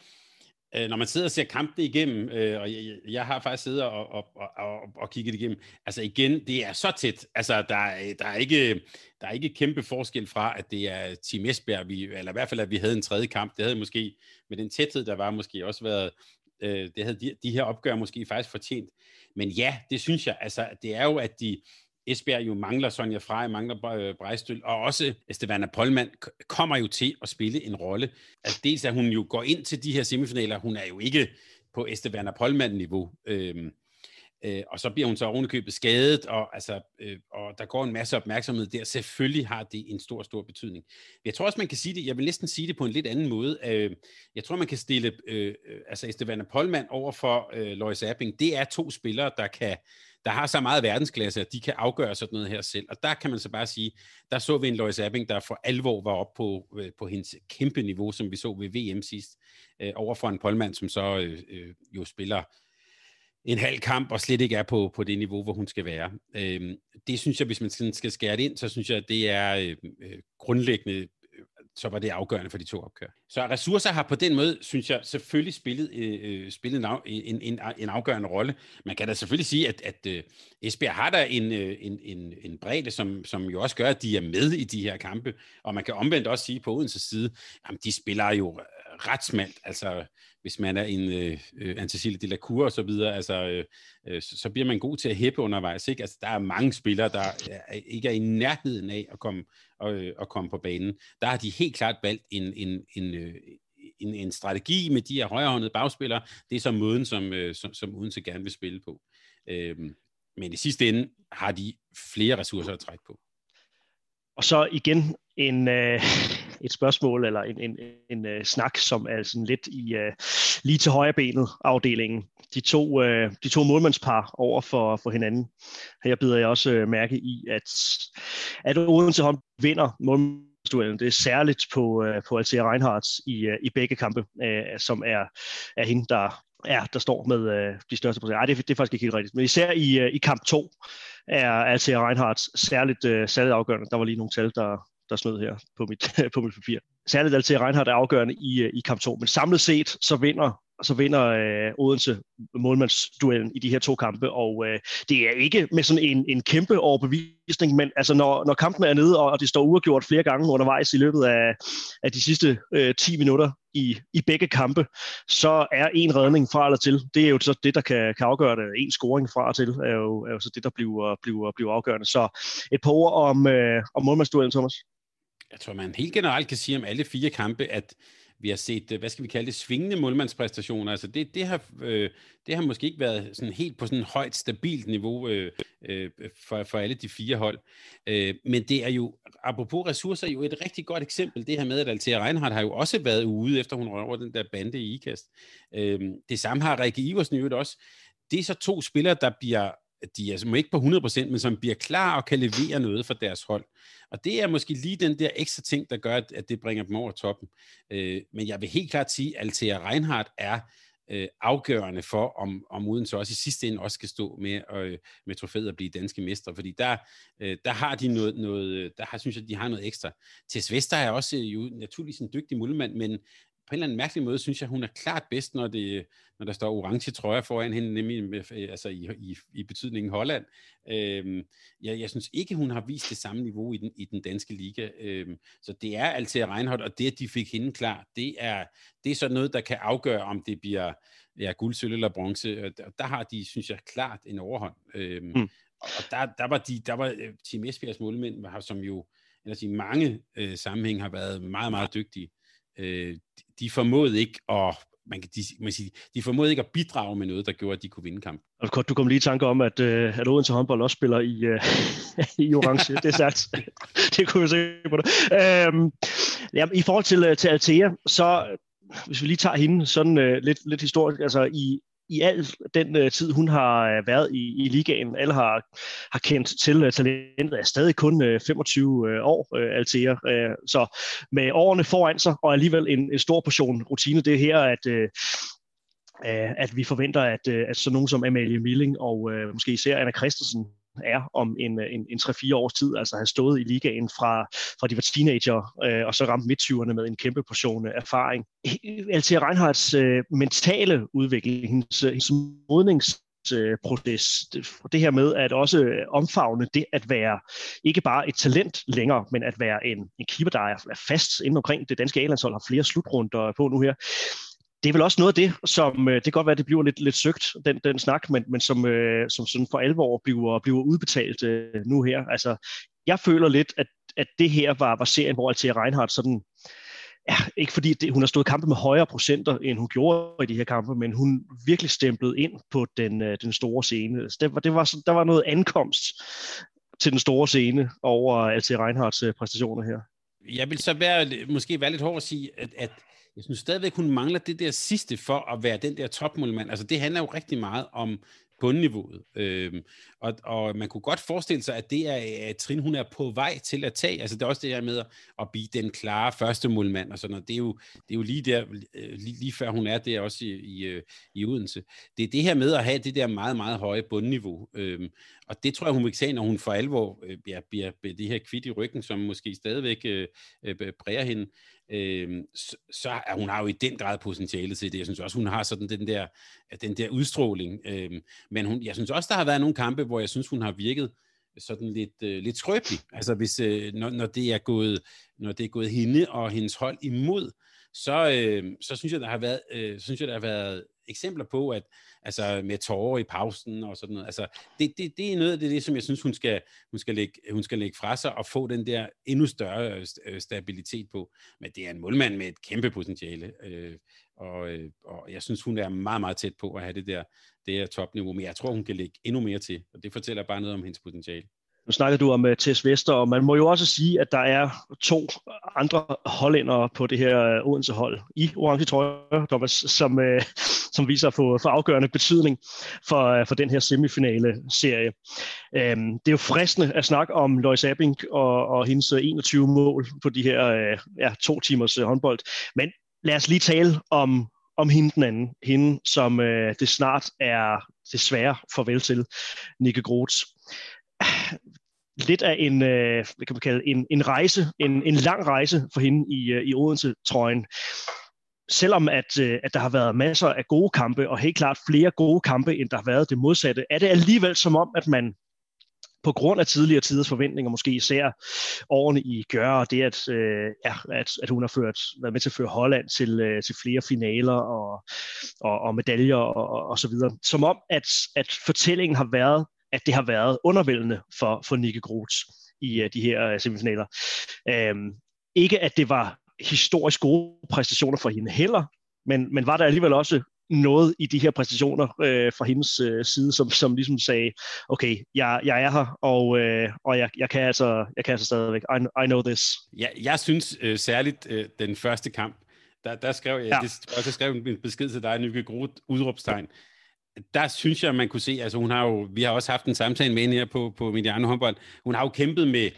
S3: øh, når man sidder og ser kampene igennem, øh, og jeg, jeg har faktisk siddet og, og, og, og, og kigget igennem, altså igen, det er så tæt. Altså, der, der, er ikke, der er ikke kæmpe forskel fra, at det er Team Esbjerg, vi, eller i hvert fald, at vi havde en tredje kamp. Det havde måske, med den tæthed, der var, måske også været, øh, det havde de, de her opgør måske faktisk fortjent. Men ja, det synes jeg, altså, det er jo, at de, Esbjerg jo mangler Sonja Frey, mangler øh, Brejstøl, og også øh, Estevana Polman kommer jo til at spille en rolle. Altså dels at hun jo går ind til de her semifinaler, hun er jo ikke på Estevana Polman-niveau. Øhm, øh, og så bliver hun så ovenikøbet skadet, og, altså, øh, og der går en masse opmærksomhed der. Selvfølgelig har det en stor, stor betydning. Jeg tror også, man kan sige det, jeg vil næsten sige det på en lidt anden måde. Øh, jeg tror, man kan stille øh, øh altså Estevana Polman over for øh, Lois Apping. Det er to spillere, der kan der har så meget verdensklasse, at de kan afgøre sådan noget her selv. Og der kan man så bare sige, der så vi en Lois Abing, der for alvor var op på, øh, på hendes kæmpe niveau, som vi så ved VM sidst, øh, over for en polmand, som så øh, øh, jo spiller en halv kamp og slet ikke er på, på det niveau, hvor hun skal være. Øh, det synes jeg, hvis man skal skære det ind, så synes jeg, at det er øh, øh grundlæggende så var det afgørende for de to opkør. Så ressourcer har på den måde, synes jeg, selvfølgelig spillet, øh, øh spillet en, en, en afgørende rolle. Man kan da selvfølgelig sige, at, at øh, Esbjerg har der en, øh, en, en, en bredde, som, som jo også gør, at de er med i de her kampe. Og man kan omvendt også sige på Odense side, at de spiller jo ret smalt. Altså, hvis man er en øh, øh de la Cour og så videre, altså, øh, øh, så, så bliver man god til at hæppe undervejs. Ikke? Altså, der er mange spillere, der er, ikke er i nærheden af at komme, at, øh, at komme på banen. Der har de helt klart valgt en, en, en, øh, en, en strategi med de her højrehåndede bagspillere. Det er så måden, som, øh, som, som Odense gerne vil spille på. Øh, men i sidste ende har de flere ressourcer at trække på.
S2: Og så igen en, øh, et spørgsmål eller en, en, en uh, snak, som er sådan lidt i øh, lige til højre benet afdelingen. De to, øh, de to målmandspar over for, for hinanden. Her bider jeg også øh, mærke i, at, at Odense hånd vinder målmandsduellen. Det er særligt på, øh, på Althea Reinhardt i, øh, i begge kampe, øh, som er, er hende, der, ja, der står med øh, de største procent. Nej, det, det er faktisk ikke helt rigtigt. Men især i, øh, i kamp 2 er Althea Reinhardt særligt, øh, særligt afgørende. Der var lige nogle tal, der, der snød her på mit, på mit papir. Særligt Altea Reinhardt er afgørende i, øh, i kamp 2, men samlet set så vinder så vinder øh, Odense målmandsduellen i de her to kampe, og øh, det er ikke med sådan en, en kæmpe overbevisning, men altså når, når kampen er nede, og det står uafgjort flere gange undervejs i løbet af, af de sidste øh, 10 minutter i, i begge kampe, så er en redning fra eller til. Det er jo så det, der kan, kan afgøre det. En scoring fra og til er jo, er jo så det, der bliver, bliver, bliver afgørende. Så et par ord om, øh, om målmandsduellen, Thomas.
S3: Jeg tror, man helt generelt kan sige om alle fire kampe, at vi har set, øh, hvad skal vi kalde det, svingende målmandspræstationer. Altså det, det, har, øh, det har måske ikke været sådan helt på sådan et højt, stabilt niveau øh, øh, for, for alle de fire hold. Øh, men det er jo, apropos ressourcer, jo et rigtig godt eksempel, det her med, at Altea Reinhardt har jo også været ude, efter hun rører over den der bande i IKAST. Øh, det samme har Rikke Iversen jo også. Det er så to spillere, der bliver de er altså ikke på 100%, men som bliver klar og kan levere noget for deres hold. Og det er måske lige den der ekstra ting, der gør, at det bringer dem over toppen. Øh, men jeg vil helt klart sige, at Altea Reinhardt er øh, afgørende for, om, om Odense også i sidste ende også skal stå med, øh, med trofæet og blive danske mestre, fordi der, øh, der har de noget, noget, der har, synes jeg, de har noget ekstra. Tess Vester er også øh, jo naturligvis en dygtig muldmand, men på en eller anden mærkelig måde, synes jeg, hun er klart bedst, når, det, når der står orange trøjer foran hende, nemlig med, altså i, i, i betydningen Holland. Øhm, jeg, jeg synes ikke, hun har vist det samme niveau i den, i den danske liga. Øhm, så det er altid Reinhardt, og det, at de fik hende klar, det er, det er sådan noget, der kan afgøre, om det bliver ja, guld, sølv eller bronze. Og der, der har de, synes jeg, klart en overhånd. Øhm, mm. Og der, der var, de, der var øh, Team Esbjergs målmænd, som jo ellers i mange øh, sammenhæng har været meget, meget dygtige øh, de formåede ikke at man kan, de, man sige, de formåede ikke at bidrage med noget, der gjorde, at de kunne vinde kampen.
S2: Og du kom lige i tanke om, at, øh, at Odense håndbold også spiller i, uh, i orange. det er sagt. det kunne vi se på det. Øhm, ja, I forhold til, til Altea, så hvis vi lige tager hende sådan uh, lidt, lidt historisk, altså i, i al den øh, tid, hun har øh, været i, i ligaen, alle har, har kendt til øh, talentet, er stadig kun øh, 25 øh, år, øh, Altea. Øh, så med årene foran sig, og alligevel en, en stor portion rutine, det er her, at, Øh, øh at vi forventer, at, øh, at sådan nogen som Amalie Milling og øh, måske især Anna Christensen er om en, øh, en, en 3-4 års tid, altså have stået i ligaen fra, fra de var teenager, øh, og så ramt midt med en kæmpe portion erfaring. Althea Reinhardts øh, mentale udvikling, hendes, øh, hendes modnings proces. Det her med at også øh, omfavne det at være ikke bare et talent længere, men at være en, en keeper, der er fast inden omkring det danske A-landshold, har flere slutrunder på nu her det er vel også noget af det, som øh, det kan godt være, at det bliver lidt, lidt søgt, den, den snak, men, men som, øh, som sådan for alvor bliver, bliver udbetalt øh, nu her. Altså, jeg føler lidt, at, at det her var, var serien, hvor Altea Reinhardt sådan, ja, ikke fordi det, hun har stået kampe med højere procenter, end hun gjorde i de her kampe, men hun virkelig stemplede ind på den, øh, den store scene. Altså, det var, det var, der var noget ankomst til den store scene over Altea Reinhardts øh, præstationer her.
S3: Jeg vil så være, måske være lidt hård at sige, at, at jeg synes stadigvæk, hun mangler det der sidste for at være den der topmålmand. Altså det handler jo rigtig meget om bundniveauet. Øhm, og, og man kunne godt forestille sig, at det er et trin, hun er på vej til at tage. Altså det er også det her med at blive den klare første målmand og sådan noget. Det er jo, det er jo lige der, øh, lige, lige før hun er der også i, i, øh, i Odense. Det er det her med at have det der meget, meget høje bundniveau. Øhm, og det tror jeg, hun vil tage, når hun for alvor øh, bliver, bliver, bliver det her kvidt i ryggen, som måske stadigvæk øh, øh bræger hende øh, så, så er hun har jo i den grad potentiale til det. Jeg synes også, hun har sådan den der, den der udstråling. Øh, men hun, jeg synes også, der har været nogle kampe, hvor jeg synes, hun har virket sådan lidt, øh, lidt skrøbelig. Altså hvis, øh, når, når, det er gået, når det er gået hende og hendes hold imod, så, øhm, øh, så synes jeg, der har været, øh, synes jeg, der har været eksempler på, at altså med tårer i pausen og sådan noget. Altså, det, det, det er noget af det, det, som jeg synes, hun skal, hun, skal lægge, hun skal lægge fra sig og få den der endnu større øh, øh, stabilitet på. Men det er en målmand med et kæmpe potentiale, øh, og, øh, og jeg synes, hun er meget, meget tæt på at have det der, det her topniveau, men jeg tror, hun kan lægge endnu mere til, og det fortæller bare noget om hendes potentiale.
S2: Nu snakker du om øh, uh, Tess Vester, og man må jo også sige, at der er to andre hollændere på det her uh, Odense-hold i orange trøje, Thomas, som, uh, som viser at få for afgørende betydning for, uh, for den her semifinale-serie. Um, det er jo fristende at snakke om Lois Abing og, og hendes 21 mål på de her uh, ja, to timers uh, håndbold, men lad os lige tale om om hende den anden. Hende, som uh, det snart er desværre farvel til, Nikke Groth lidt af en, øh, hvad kan man kalde, en, en rejse, en, en lang rejse for hende i, øh, i Odense-trøjen. selvom at, øh, at der har været masser af gode kampe, og helt klart flere gode kampe, end der har været det modsatte, er det alligevel som om, at man på grund af tidligere tiders forventninger, måske især årene i Gør, og det, at, øh, ja, at, at hun har ført, været med til at føre Holland til, øh, til flere finaler og, og, og medaljer og, og, og så videre. Som om, at, at fortællingen har været, at det har været undervældende for, for Nikke Groth i uh, de her uh, semifinaler. Um, ikke at det var historisk gode præstationer for hende heller, men, men var der alligevel også noget i de her præstationer øh, fra hendes øh, side, som, som ligesom sagde, okay, jeg, jeg er her, og, øh, og jeg, jeg, kan altså, jeg kan altså stadigvæk, I, I know this.
S3: Ja, jeg synes øh, særligt øh, den første kamp, der, der skrev jeg, ja. det, jeg skrev en besked til dig, Nykke Groth, udråbstegn. Der synes jeg, man kunne se, altså hun har jo, vi har også haft en samtale med hende her på, på Mediano håndbold, hun har jo kæmpet med,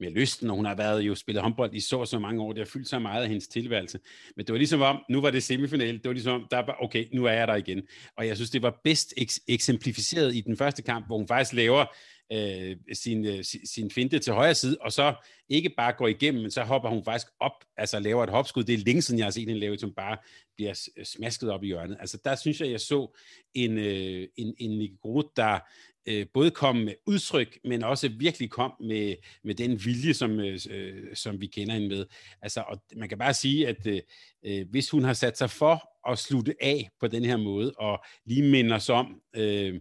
S3: med lysten, og hun har været jo spillet håndbold i så så mange år. Det har fyldt så meget af hendes tilværelse. Men det var ligesom om, nu var det semifinal, det var ligesom om, der var, okay, nu er jeg der igen. Og jeg synes, det var bedst eks- eksemplificeret i den første kamp, hvor hun faktisk laver øh, sin, øh, sin finte til højre side, og så ikke bare går igennem, men så hopper hun faktisk op, altså laver et hopskud. Det er længe siden, jeg har set hende lave, som bare bliver øh, smasket op i hjørnet. Altså der synes jeg, jeg så en, øh, en, en Nicky Groth, der øh, både kom med udtryk, men også virkelig kom med, med den vilje, som, øh, øh som vi kender hende med. Altså, og man kan bare sige, at øh, øh hvis hun har sat sig for at slutte af på den her måde, og lige minder os om, øh,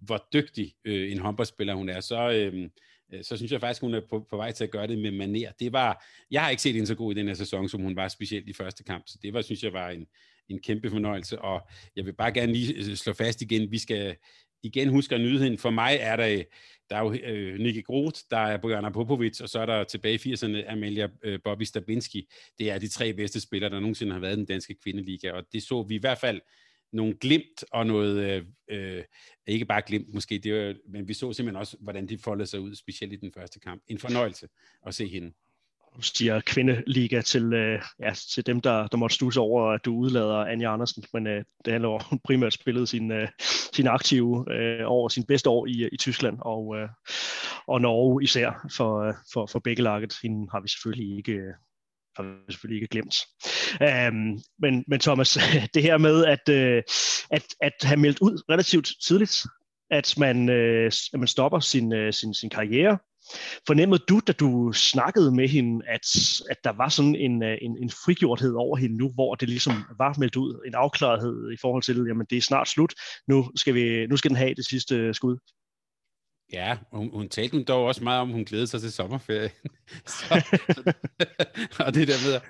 S3: hvor dygtig øh, en håndboldspiller hun er, så, øh, øh, så synes jeg faktisk, hun er på, på vej til at gøre det med maner. Det var, jeg har ikke set hende så god i den her sæson, som hun var specielt i første kamp, så det var, synes jeg, var en, en kæmpe fornøjelse, og jeg vil bare gerne lige øh, slå fast igen, vi skal, igen husker nyheden. For mig er der, der er jo øh, Nicky Groth, der er Bojana Popovic, og så er der tilbage i 80'erne Amelia øh, Bobby Stabinski. Det er de tre bedste spillere, der nogensinde har været i den danske kvindeliga, og det så vi i hvert fald nogle glimt og noget, øh, øh, ikke bare glimt måske, det var, men vi så simpelthen også, hvordan de foldede sig ud, specielt i den første kamp. En fornøjelse at se hende
S2: siger kvindeliga til, øh, ja, til dem, der, der måtte stusse over, at du udlader Anja Andersen, men øh, det handler om, hun primært spillet sin, øh, sin aktive øh, over sin bedste år i, i Tyskland og, øh, og Norge især for, øh, for, for begge laget. Hende har vi selvfølgelig ikke, øh, har vi selvfølgelig ikke glemt. Øhm, men, men Thomas, det her med at, øh, at, at have meldt ud relativt tidligt, at man, øh, at man stopper sin, øh, sin, sin karriere, Fornemmede du, da du snakkede med hende, at, at der var sådan en, øh, en, en frigjorthed over hende nu, hvor det ligesom var meldt ud, en afklarethed i forhold til, jamen det er snart slut, nu skal, vi, nu skal den have det sidste skud?
S3: Ja, hun, hun talte dog også meget om, at hun glædede sig til sommerferie. så, så, og det der med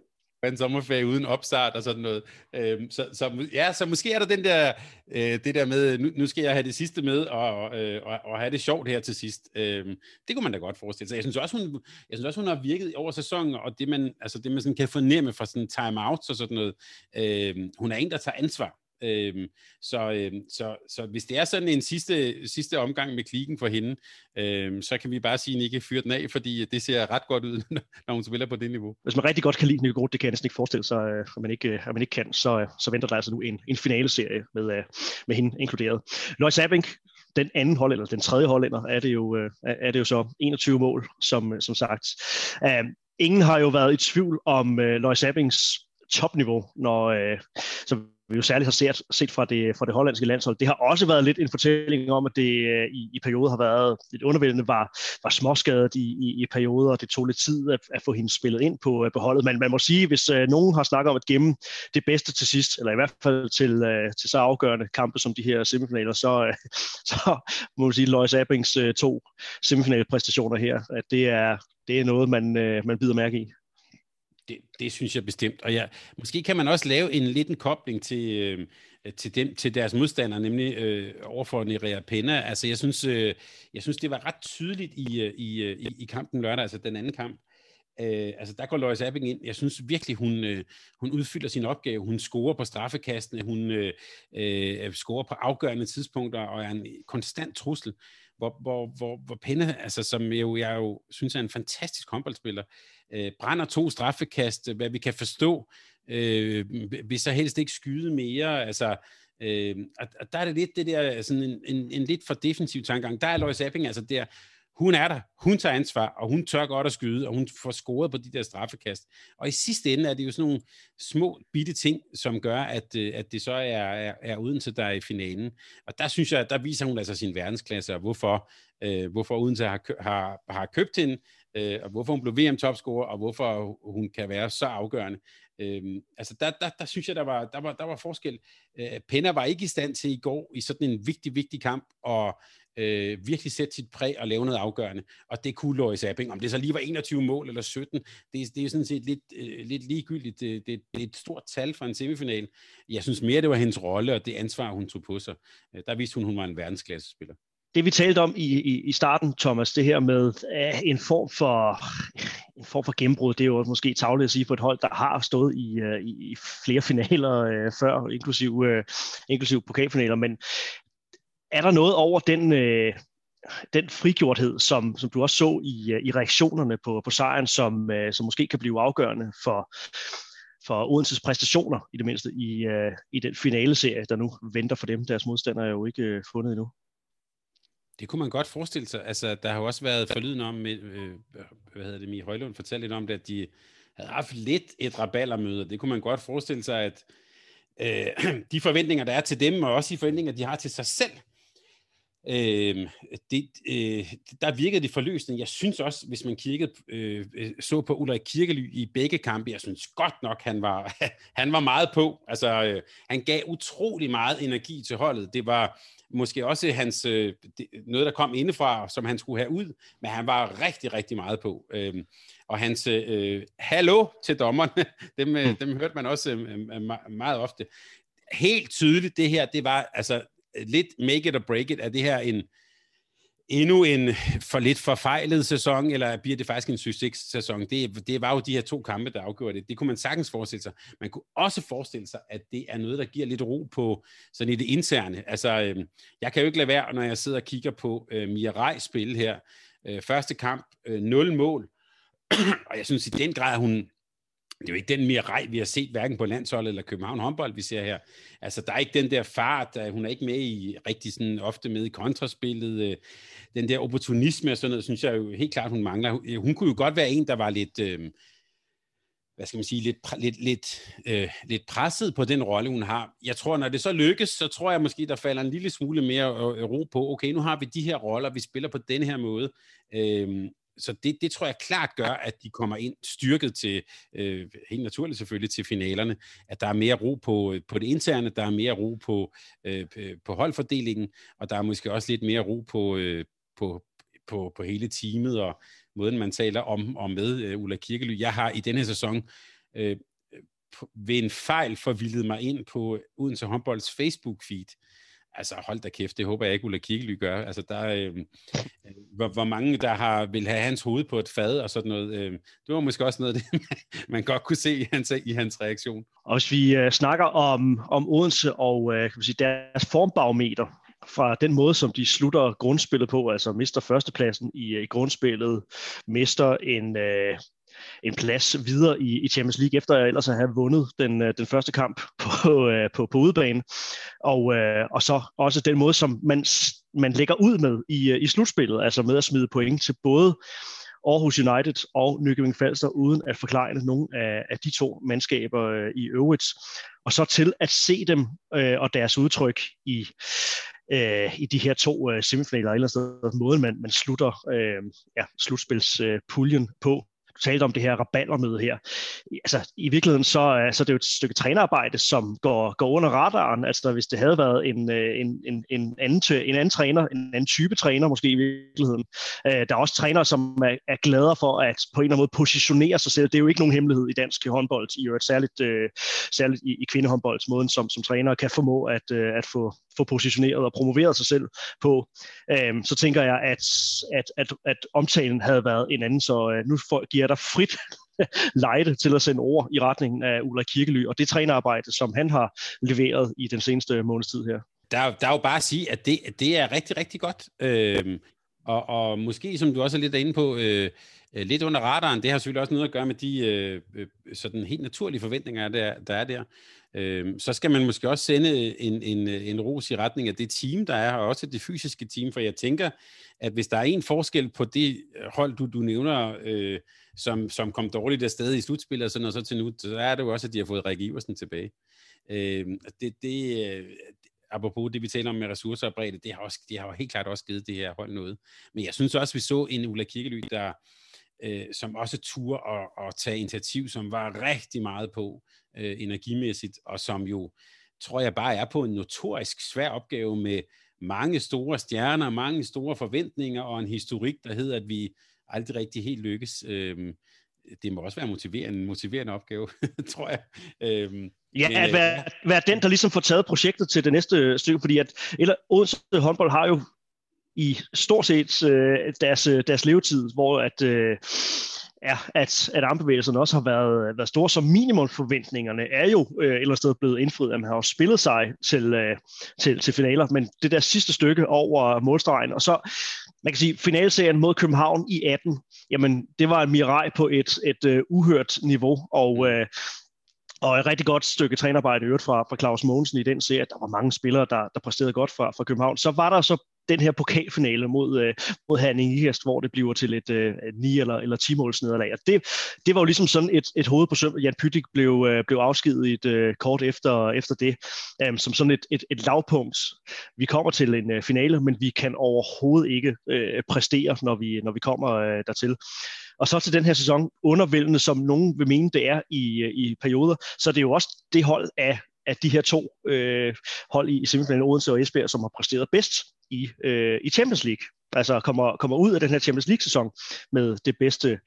S3: en sommerferie uden opstart og sådan noget. Øhm, så, så, ja, så måske er der den der, øh, det der med, nu, nu skal jeg have det sidste med, og, øh, og, og have det sjovt her til sidst. Øhm, det kunne man da godt forestille sig. Jeg synes også, hun, jeg synes også, hun har virket over sæsonen, og det man, altså det, man sådan kan fornemme fra sådan time-outs og sådan noget, Øhm, hun er en, der tager ansvar. Øhm, så, øhm, så, så hvis det er sådan en sidste, sidste omgang med klikken for hende, øhm, så kan vi bare sige, at I ikke den af, fordi det ser ret godt ud, når hun spiller på det niveau.
S2: Hvis man rigtig godt kan lide Nico det kan jeg næsten ikke forestille sig, øh, at man ikke, øh, at man ikke kan, så, øh, så venter der altså nu en, en finaleserie med, med hende inkluderet. Lois Abink, den anden hold, eller den tredje hollænder, er det jo, er det jo så 21 mål, som, som sagt. Um, ingen har jo været i tvivl om uh, Lois Abings topniveau, når, uh, så vi jo særligt har set, set fra, det, fra det hollandske landshold. Det har også været lidt en fortælling om, at det øh, i, i perioder har været lidt undervældende, var, var småskadet i, i, i perioder, og det tog lidt tid at, at få hende spillet ind på øh, på beholdet. Men man må sige, hvis øh, nogen har snakket om at gemme det bedste til sidst, eller i hvert fald til, øh, til så afgørende kampe som de her semifinaler, så, øh, så må man sige, Lois Abings øh, to semifinalpræstationer her, at det er, det er noget, man, øh, man bider mærke i.
S3: Det, det synes jeg bestemt. Og ja, måske kan man også lave en liten kobling til, øh, til, dem, til deres modstandere, nemlig øh, overfor Nerea Pena. Altså, jeg synes, øh, jeg synes, det var ret tydeligt i, øh, i, øh, i, i kampen lørdag, altså den anden kamp. Øh, altså, der går Lois Abing ind. Jeg synes virkelig, hun, øh, hun udfylder sin opgave. Hun scorer på straffekastene, hun øh, øh, scorer på afgørende tidspunkter og er en konstant trussel hvor, hvor, hvor, hvor Penne, altså, som jo, jeg jo synes er en fantastisk håndboldspiller, øh, brænder to straffekast, hvad vi kan forstå, øh, vil så helst ikke skyde mere, altså, øh, og, og der er det lidt det der, sådan en, en, en lidt for defensiv tankegang. Der er Lois Apping, altså der, hun er der, hun tager ansvar, og hun tør godt at skyde, og hun får scoret på de der straffekast. Og i sidste ende er det jo sådan nogle små bitte ting, som gør, at, øh, at det så er, er, er Odense, der er i finalen. Og der synes jeg, der viser hun altså sin verdensklasse, og hvorfor, øh, hvorfor Odense har, har, har købt hende, øh, og hvorfor hun blev VM-topscorer, og hvorfor hun kan være så afgørende. Øh, altså der, der, der synes jeg, der var, der var, der var forskel. Øh, Penner var ikke i stand til i går i sådan en vigtig, vigtig kamp, og øh, virkelig sætte sit præg og lave noget afgørende. Og det kunne Lois Abing. Om det så lige var 21 mål eller 17, det, det er sådan set lidt, øh, lidt ligegyldigt. Det, det, det er et stort tal for en semifinal. Jeg synes mere, det var hendes rolle og det ansvar, hun tog på sig. Øh, der viste hun, hun var en verdensklassespiller
S2: det vi talte om i, i, i starten, Thomas, det her med øh, en form for en form for gennembrud, det er jo måske tavligt at sige for et hold, der har stået i, øh, i flere finaler øh, før, inklusiv, øh, inklusiv pokalfinaler, men er der noget over den, øh, den frigjorthed, som, som du også så i, øh, i reaktionerne på, på sejren, som, øh, som måske kan blive afgørende for, for Odenses præstationer, i det mindste, i, øh, i den finale serie, der nu venter for dem. Deres modstandere er jo ikke øh, fundet endnu.
S3: Det kunne man godt forestille sig. Altså, der har jo også været forlyden om, øh, øh, hvad hedder det, Mie Højlund fortalte lidt om det, at de havde haft lidt et rabaldermøde. Det kunne man godt forestille sig, at øh, de forventninger, der er til dem, og også de forventninger, de har til sig selv, øh, det, øh, der virkede det forløsende. Jeg synes også, hvis man kiggede, øh, så på Ulrik Kirkely i begge kampe, jeg synes godt nok, han var, han var meget på. Altså, øh, han gav utrolig meget energi til holdet. Det var, måske også hans, øh, det, noget, der kom indefra, som han skulle have ud, men han var rigtig, rigtig meget på. Øh, og hans øh, hallo til dommerne, dem, øh, dem hørte man også øh, meget ofte. Helt tydeligt, det her, det var altså lidt make it or break it, er det her en, endnu en for lidt forfejlet sæson, eller bliver det faktisk en succes-sæson? Det, det var jo de her to kampe, der afgjorde det. Det kunne man sagtens forestille sig. Man kunne også forestille sig, at det er noget, der giver lidt ro på sådan i det interne. Altså, øh, jeg kan jo ikke lade være, når jeg sidder og kigger på øh, Mia Rej spil her. Øh, første kamp, øh, 0 mål. og jeg synes i den grad, hun, det er jo ikke den mere rej, vi har set, hverken på landsholdet eller København håndbold, vi ser her. Altså, der er ikke den der fart, hun er ikke med i, rigtig sådan ofte med i kontraspillet. Øh, den der opportunisme og sådan noget, synes jeg jo helt klart, hun mangler. Hun kunne jo godt være en, der var lidt, øh, hvad skal man sige, lidt, lidt, lidt, øh, lidt presset på den rolle, hun har. Jeg tror, når det så lykkes, så tror jeg måske, der falder en lille smule mere øh, ro på, okay, nu har vi de her roller, vi spiller på den her måde. Øh, så det, det tror jeg klart gør, at de kommer ind styrket til, øh, helt naturligt selvfølgelig, til finalerne, at der er mere ro på, øh, på det interne, der er mere ro på, øh, på holdfordelingen, og der er måske også lidt mere ro på, øh, på, på, på hele teamet, og måden, man taler om og med øh, Ulla Kirkely. Jeg har i denne sæson øh, ved en fejl forvildet mig ind på Odense Håndbolds Facebook-feed, Altså hold da kæft, det håber jeg ikke Ulla Kirkely gør. Altså der øh, øh, hvor, hvor mange der har vil have hans hoved på et fad og sådan noget. Øh, det var måske også noget det, man godt kunne se i hans, i hans reaktion.
S2: Og hvis vi øh, snakker om, om Odense og øh, kan man sige, deres formbarometer, fra den måde, som de slutter grundspillet på, altså mister førstepladsen i, øh, i grundspillet, mister en, øh, en plads videre i, i Champions League, efter jeg ellers have vundet den, øh, den første kamp på, øh, på, på udebane. Og, øh, og så også den måde, som man, man lægger ud med i, øh, i slutspillet, altså med at smide point til både Aarhus United og Nykøbing Falster, uden at forklare nogen af, af de to mandskaber øh, i øvrigt. Og så til at se dem øh, og deres udtryk i, øh, i de her to øh, semifinaler, eller andet måden man, man slutter øh, ja, slutspilspuljen øh, på talte om det her rabaldermøde her. Altså, i virkeligheden så, øh, så er det jo et stykke trænerarbejde, som går, går under radaren. Altså, hvis det havde været en, øh, en, en, en, anden, en anden træner, en anden type træner måske i virkeligheden. Øh, der er også trænere, som er, er glade for at på en eller anden måde positionere sig selv. Det er jo ikke nogen hemmelighed i dansk håndbold, i øvrigt særligt, øh, særligt i, i kvindehåndboldsmåden, som, som træner kan formå at, øh, at få, få positioneret og promoveret sig selv på. så tænker jeg, at, at, at, at omtalen havde været en anden, så nu får, giver der frit lejde til at sende ord i retningen af Ulla Kirkely, og det trænerarbejde, som han har leveret i den seneste månedstid her.
S3: Der, der er jo bare at sige, at det, det er rigtig, rigtig godt. Øh, og, og måske, som du også er lidt inde på, øh, øh, lidt under radaren, det har selvfølgelig også noget at gøre med de øh, øh, sådan helt naturlige forventninger, der, der er der. Øh, så skal man måske også sende en, en, en ros i retning af det team, der er, og også det fysiske team, for jeg tænker, at hvis der er en forskel på det hold, du, du nævner, øh, som, som kom dårligt afsted i slutspillet og sådan og så til nu, så er det jo også, at de har fået Rikke Iversen tilbage. Øh, det, det, øh, apropos det, vi taler om med ressourcer og bredde, det har, også, det har jo helt klart også givet det her hold noget. Men jeg synes også, vi så en Ulla Kirkely, der, øh, som også turde at, at tage initiativ, som var rigtig meget på øh, energimæssigt, og som jo, tror jeg bare er på en notorisk svær opgave med mange store stjerner, mange store forventninger og en historik, der hedder, at vi aldrig rigtig helt lykkes. Øh, det må også være motiverende, en motiverende opgave, tror jeg.
S2: Øhm, ja, men, at øh, være, være den, der ligesom får taget projektet til det næste stykke, fordi at eller, Odense håndbold har jo i stort set øh, deres, øh, deres levetid, hvor at, øh, ja, at, at armbevægelserne også har været, været store, som minimumforventningerne er jo øh, et eller sted blevet indfriet, at man har jo spillet sig til, øh, til, til finaler, men det der sidste stykke over målstregen, og så man kan sige, finalserien mod København i 18, jamen det var en mirai på et, et uh, uhørt niveau, og uh, og et rigtig godt stykke trænerarbejde øvrigt fra, fra Claus Mogensen i den serie, at der var mange spillere, der, der præsterede godt fra, fra København. Så var der så den her pokalfinale mod, øh, mod Herning Ikast, hvor det bliver til et, øh, 9 eller, eller 10 måls nederlag. Og det, det var jo ligesom sådan et, et hoved på søm. Jan Pytik blev, øh, blev afskedet øh, kort efter, efter det, øh, som sådan et, et, et lavpunkt. Vi kommer til en øh, finale, men vi kan overhovedet ikke øh, præstere, når vi, når vi kommer øh, dertil. Og så til den her sæson, undervældende som nogen vil mene, det er i, øh, i perioder, så det er jo også det hold af, af de her to øh, hold i, i semifinalen, Odense og Esbjerg, som har præsteret bedst i, øh, i Champions League. Altså kommer, kommer ud af den her Champions League-sæson med det bedste,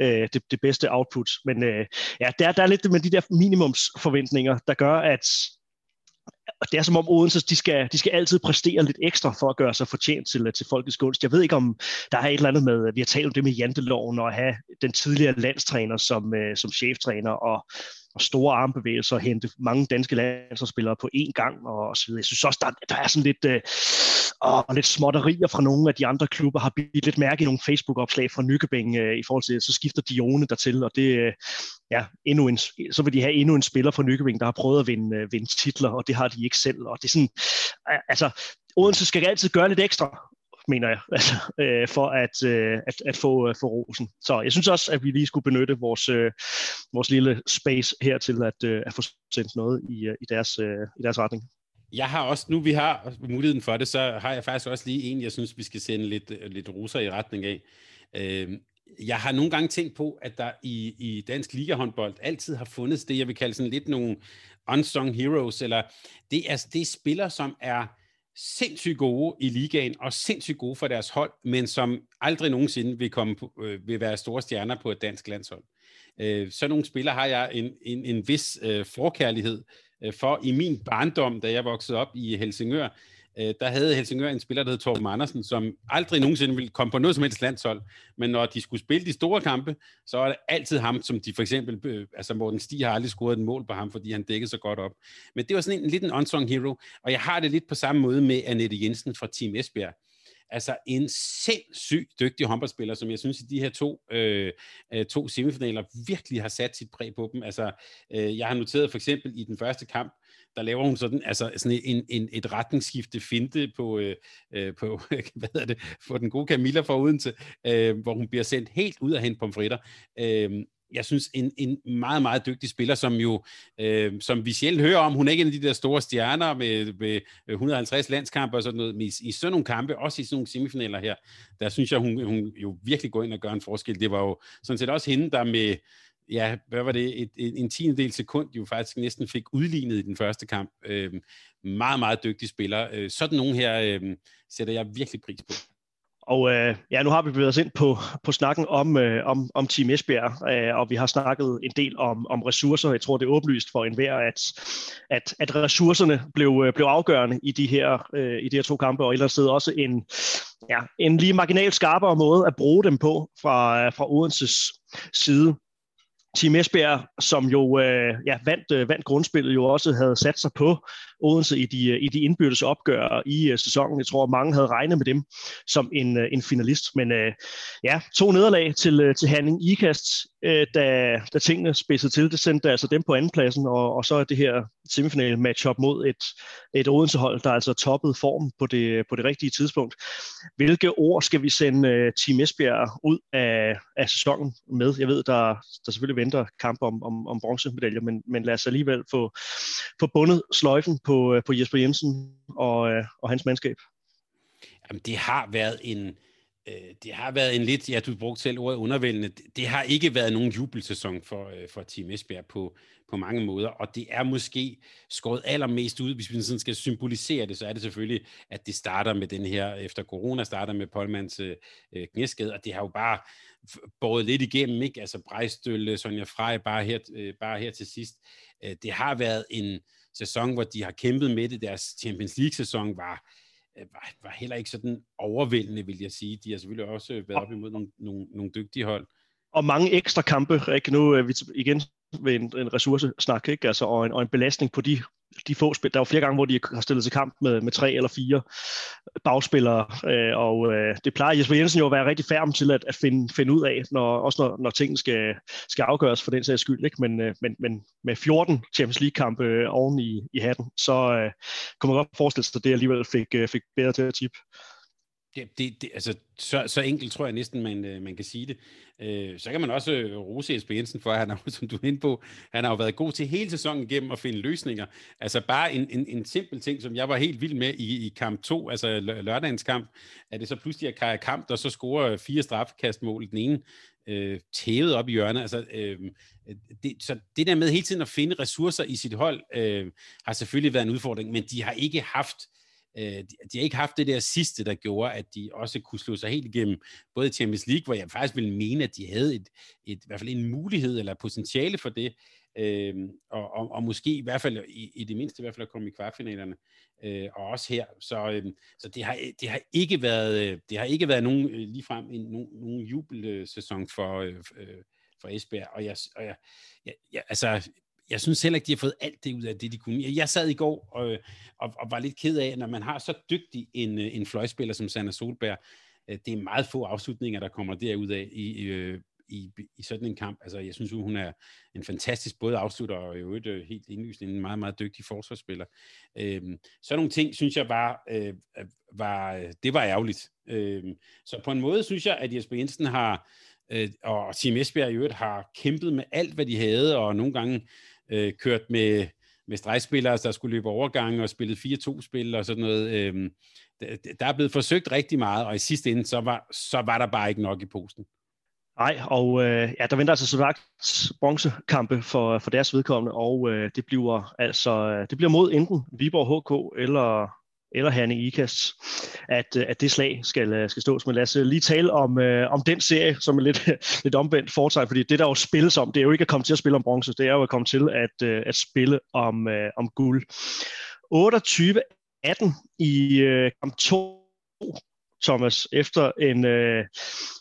S2: øh, det, det bedste output. Men øh, ja, der, der er lidt med de der minimumsforventninger, der gør, at det er som om Odense, de skal, de skal altid præstere lidt ekstra for at gøre sig fortjent til, til folkets gunst. Jeg ved ikke, om der er et eller andet med, vi har talt om det med janteloven, og at have den tidligere landstræner som, øh, som cheftræner, og og store armbevægelser, og hente mange danske landsholdsspillere på én gang, og så videre. Jeg synes også, der, der er sådan lidt, øh, og lidt småtterier fra nogle af de andre klubber, har blivet lidt mærke i nogle Facebook-opslag fra Nykøbing øh, i forhold til, så skifter Dione dertil, og det, øh, ja, endnu en, så vil de have endnu en spiller fra Nykøbing, der har prøvet at vinde, øh, vinde titler, og det har de ikke selv, og det er sådan, altså, Odense skal altid gøre lidt ekstra, mener jeg, altså, øh, for at, øh, at, at få, øh, få rosen. Så jeg synes også, at vi lige skulle benytte vores, øh, vores lille space her til at, øh, at få sendt noget i, øh, i, deres, øh, i deres retning.
S3: Jeg har også, nu vi har muligheden for det, så har jeg faktisk også lige en, jeg synes, vi skal sende lidt, øh, lidt roser i retning af. Øh, jeg har nogle gange tænkt på, at der i, i dansk ligahåndbold altid har fundet det, jeg vil kalde sådan lidt nogle unsung heroes, eller det er, det er spillere, som er sindssygt gode i ligaen, og sindssygt gode for deres hold, men som aldrig nogensinde vil, komme på, øh, vil være store stjerner på et dansk landshold. Øh, så nogle spillere har jeg en, en, en vis øh, forkærlighed Øh, for. I min barndom, da jeg voksede op i Helsingør, øh, der havde Helsingør en spiller, der hed Torben Andersen, som aldrig nogensinde ville komme på noget som helst landshold, men når de skulle spille de store kampe, så var det altid ham, som de for eksempel, øh, altså Morten Stig har aldrig scoret et mål på ham, fordi han dækkede så godt op. Men det var sådan en, en lidt en unsung hero, og jeg har det lidt på samme måde med Annette Jensen fra Team Esbjerg. Altså en sindssygt dygtig håndboldspiller, som jeg synes i de her to, øh, øh, to semifinaler virkelig har sat sit præg på dem. Altså, øh, jeg har noteret for eksempel i den første kamp, der laver hun sådan, altså sådan en, en, et retningsskifte finte på, øh, øh på hvad hedder det, for den gode Camilla fra Odense, øh, hvor hun bliver sendt helt ud af hende pomfritter. Øh, jeg synes, en, en meget, meget dygtig spiller, som jo, øh, som vi sjældent hører om, hun er ikke en af de der store stjerner med, med 150 landskampe og sådan noget, men i, i sådan nogle kampe, også i sådan nogle semifinaler her, der synes jeg, hun, hun jo virkelig går ind og gør en forskel. Det var jo sådan set også hende, der med, ja, hvad var det, et, et, en tiendedel sekund jo faktisk næsten fik udlignet i den første kamp. Øh, meget, meget dygtig spiller. Øh, sådan nogen her øh, sætter jeg virkelig pris på.
S2: Og øh, ja, nu har vi bevæget os ind på, på snakken om, øh, om, om Team Esbjerg, øh, og vi har snakket en del om, om ressourcer. Jeg tror, det er åbenlyst for enhver, at, at, at ressourcerne blev, øh, blev afgørende i de, her, øh, i de her to kampe, og et eller andet sted også en, ja, en lige marginalt skarpere måde at bruge dem på fra, øh, fra Odenses side. Team Esbjerg, som jo øh, ja, vandt, øh, vandt grundspillet, jo også havde sat sig på Odense i de, øh, i de indbyrdes opgør i øh, sæsonen. Jeg tror, mange havde regnet med dem som en, øh, en finalist. Men øh, ja, to nederlag til, til Hanning Ikast, øh, da, da tingene spidsede til. Det sendte altså dem på andenpladsen, og, og så er det her semifinale matchup mod et, et Odense-hold, der altså toppede form på det, på det rigtige tidspunkt. Hvilke ord skal vi sende øh, Team Esbjerg ud af, af sæsonen med? Jeg ved, der, der selvfølgelig venter kamp om, om, om bronzemedaljer, men, men lad os alligevel få, få bundet sløjfen på, på, øh, på Jesper Jensen og, øh, og hans mandskab.
S3: Jamen, det har været en, øh, det har været en lidt, ja, du brugte selv ordet undervældende, det har ikke været nogen jubelsæson for, for Team Esbjerg på, på mange måder, og det er måske skåret allermest ud, hvis vi sådan skal symbolisere det, så er det selvfølgelig, at det starter med den her, efter corona starter med Polmans øh, knæskade, og det har jo bare båret lidt igennem, ikke? Altså Brejstøl, Sonja Frej, bare her, øh, bare her til sidst. Øh, det har været en sæson, hvor de har kæmpet med det. Deres Champions League-sæson var, øh, var, var heller ikke sådan overvældende, vil jeg sige. De har selvfølgelig også været op imod nogle, nogle, nogle dygtige hold.
S2: Og mange ekstra kampe, ikke? Nu er vi igen ved en, en ressourcesnak, ikke? Altså, og, en, og en belastning på de de få spil. Der var flere gange, hvor de har stillet til kamp med, med tre eller fire bagspillere, øh, og øh, det plejer Jesper Jensen jo at være rigtig færm til at, at finde, finde ud af, når, også når, når tingene skal, skal afgøres for den sags skyld. Ikke? Men, øh, men, men med 14 Champions League-kampe øh, oven i, i hatten, så øh, kunne man godt forestille sig, at det alligevel fik, øh, fik bedre til at tippe.
S3: Det, det, det, altså, så, så enkelt tror jeg næsten, man, øh, man kan sige det. Øh, så kan man også øh, rose Jesper Jensen for, at han har, som du er inde på, han har jo været god til hele sæsonen igennem at finde løsninger. Altså bare en, en, en simpel ting, som jeg var helt vild med i, i kamp 2, altså lørdagens kamp, at det så pludselig er Kaja Kamp, der så scorer fire straffekastmål. Den ene øh, tævet op i hjørnet. Altså, øh, det, så det der med hele tiden at finde ressourcer i sit hold, øh, har selvfølgelig været en udfordring, men de har ikke haft Øh, Øh, de, de har ikke haft det der sidste, der gjorde, at de også kunne slå sig helt igennem, både i Champions League, hvor jeg faktisk ville mene, at de havde et, et, i hvert fald en mulighed eller potentiale for det, øh, og, og, og måske i hvert fald, i, i det mindste i hvert fald at komme i kvartfinalerne, øh, og også her. Så, øh, så det, har, det har ikke været, øh, det har ikke været nogen, øh, ligefrem en, nogen, nogen jubelsæson for, øh, for Esbjerg, og jeg, og jeg, jeg, jeg altså, jeg synes heller ikke, de har fået alt det ud af det, de kunne. Jeg sad i går og, og, og var lidt ked af, når man har så dygtig en, øh, en fløjspiller som Sander Solberg, øh, det er meget få afslutninger, der kommer derud af i, i, i, i sådan en kamp. Altså, jeg synes hun er en fantastisk både afslutter og i øvrigt helt indlysende en meget, meget dygtig forsvarsspiller. Øhm, sådan nogle ting, synes jeg var, øh, var det var ærgerligt. Øhm, så på en måde synes jeg, at Jesper Jensen har, øh, og Team Esbjerg i øvrigt har kæmpet med alt, hvad de havde, og nogle gange øh, kørt med, med stregspillere, der skulle løbe overgange og spillet 4-2-spil og sådan noget. Øh, der er blevet forsøgt rigtig meget, og i sidste ende, så var, så var der bare ikke nok i posten.
S2: Nej, og øh, ja, der venter altså sådan sagt bronzekampe for, for deres vedkommende, og øh, det bliver altså øh, det bliver mod enten Viborg HK eller eller Hanne Ikast, at, øh, at det slag skal, øh, skal stås. Men lad os øh, lige tale om, øh, om den serie, som er lidt, lidt omvendt foretegn, fordi det, der jo spilles om, det er jo ikke at komme til at spille om bronze, det er jo at komme til at, at spille om, øh, om guld. 28-18 i øh, kamp 2, Thomas, efter en øh,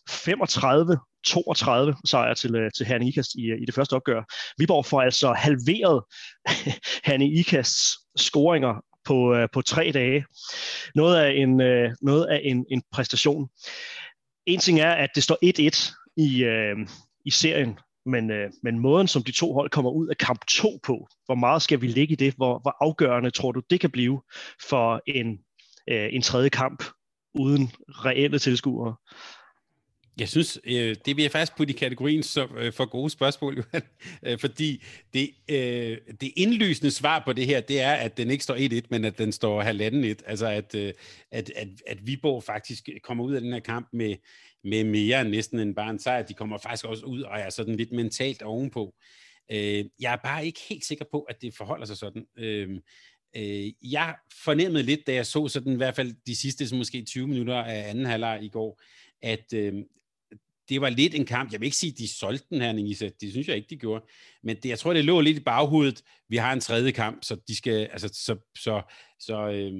S2: 35 32 sejr til, til Hanne Ikast i, i det første opgør. Viborg får altså halveret Hanne Ikasts scoringer på, øh, på tre dage. Noget af en, øh, noget af en, en præstation. En ting er, at det står 1-1 i, øh, i serien, men, øh, men måden, som de to hold kommer ud af kamp 2 på, hvor meget skal vi ligge i det? Hvor, hvor afgørende tror du, det kan blive for en, øh, en tredje kamp uden reelle tilskuere?
S3: Jeg synes, øh, det bliver faktisk på i kategorien så, øh, for gode spørgsmål, Johan. Øh, fordi det, øh, det indlysende svar på det her, det er, at den ikke står 1-1, men at den står halvanden 1. Altså, at, øh, at, at, at Viborg faktisk kommer ud af den her kamp med, med mere næsten en bare en sejr. De kommer faktisk også ud og er sådan lidt mentalt ovenpå. Øh, jeg er bare ikke helt sikker på, at det forholder sig sådan. Øh, øh, jeg fornemmede lidt, da jeg så sådan i hvert fald de sidste måske 20 minutter af anden halvleg i går, at, øh, det var lidt en kamp. Jeg vil ikke sige, at de solgte den her, Nisa. Det synes jeg ikke, de gjorde. Men det, jeg tror, det lå lidt i baghovedet. Vi har en tredje kamp, så de skal, altså, så, så, så, øh,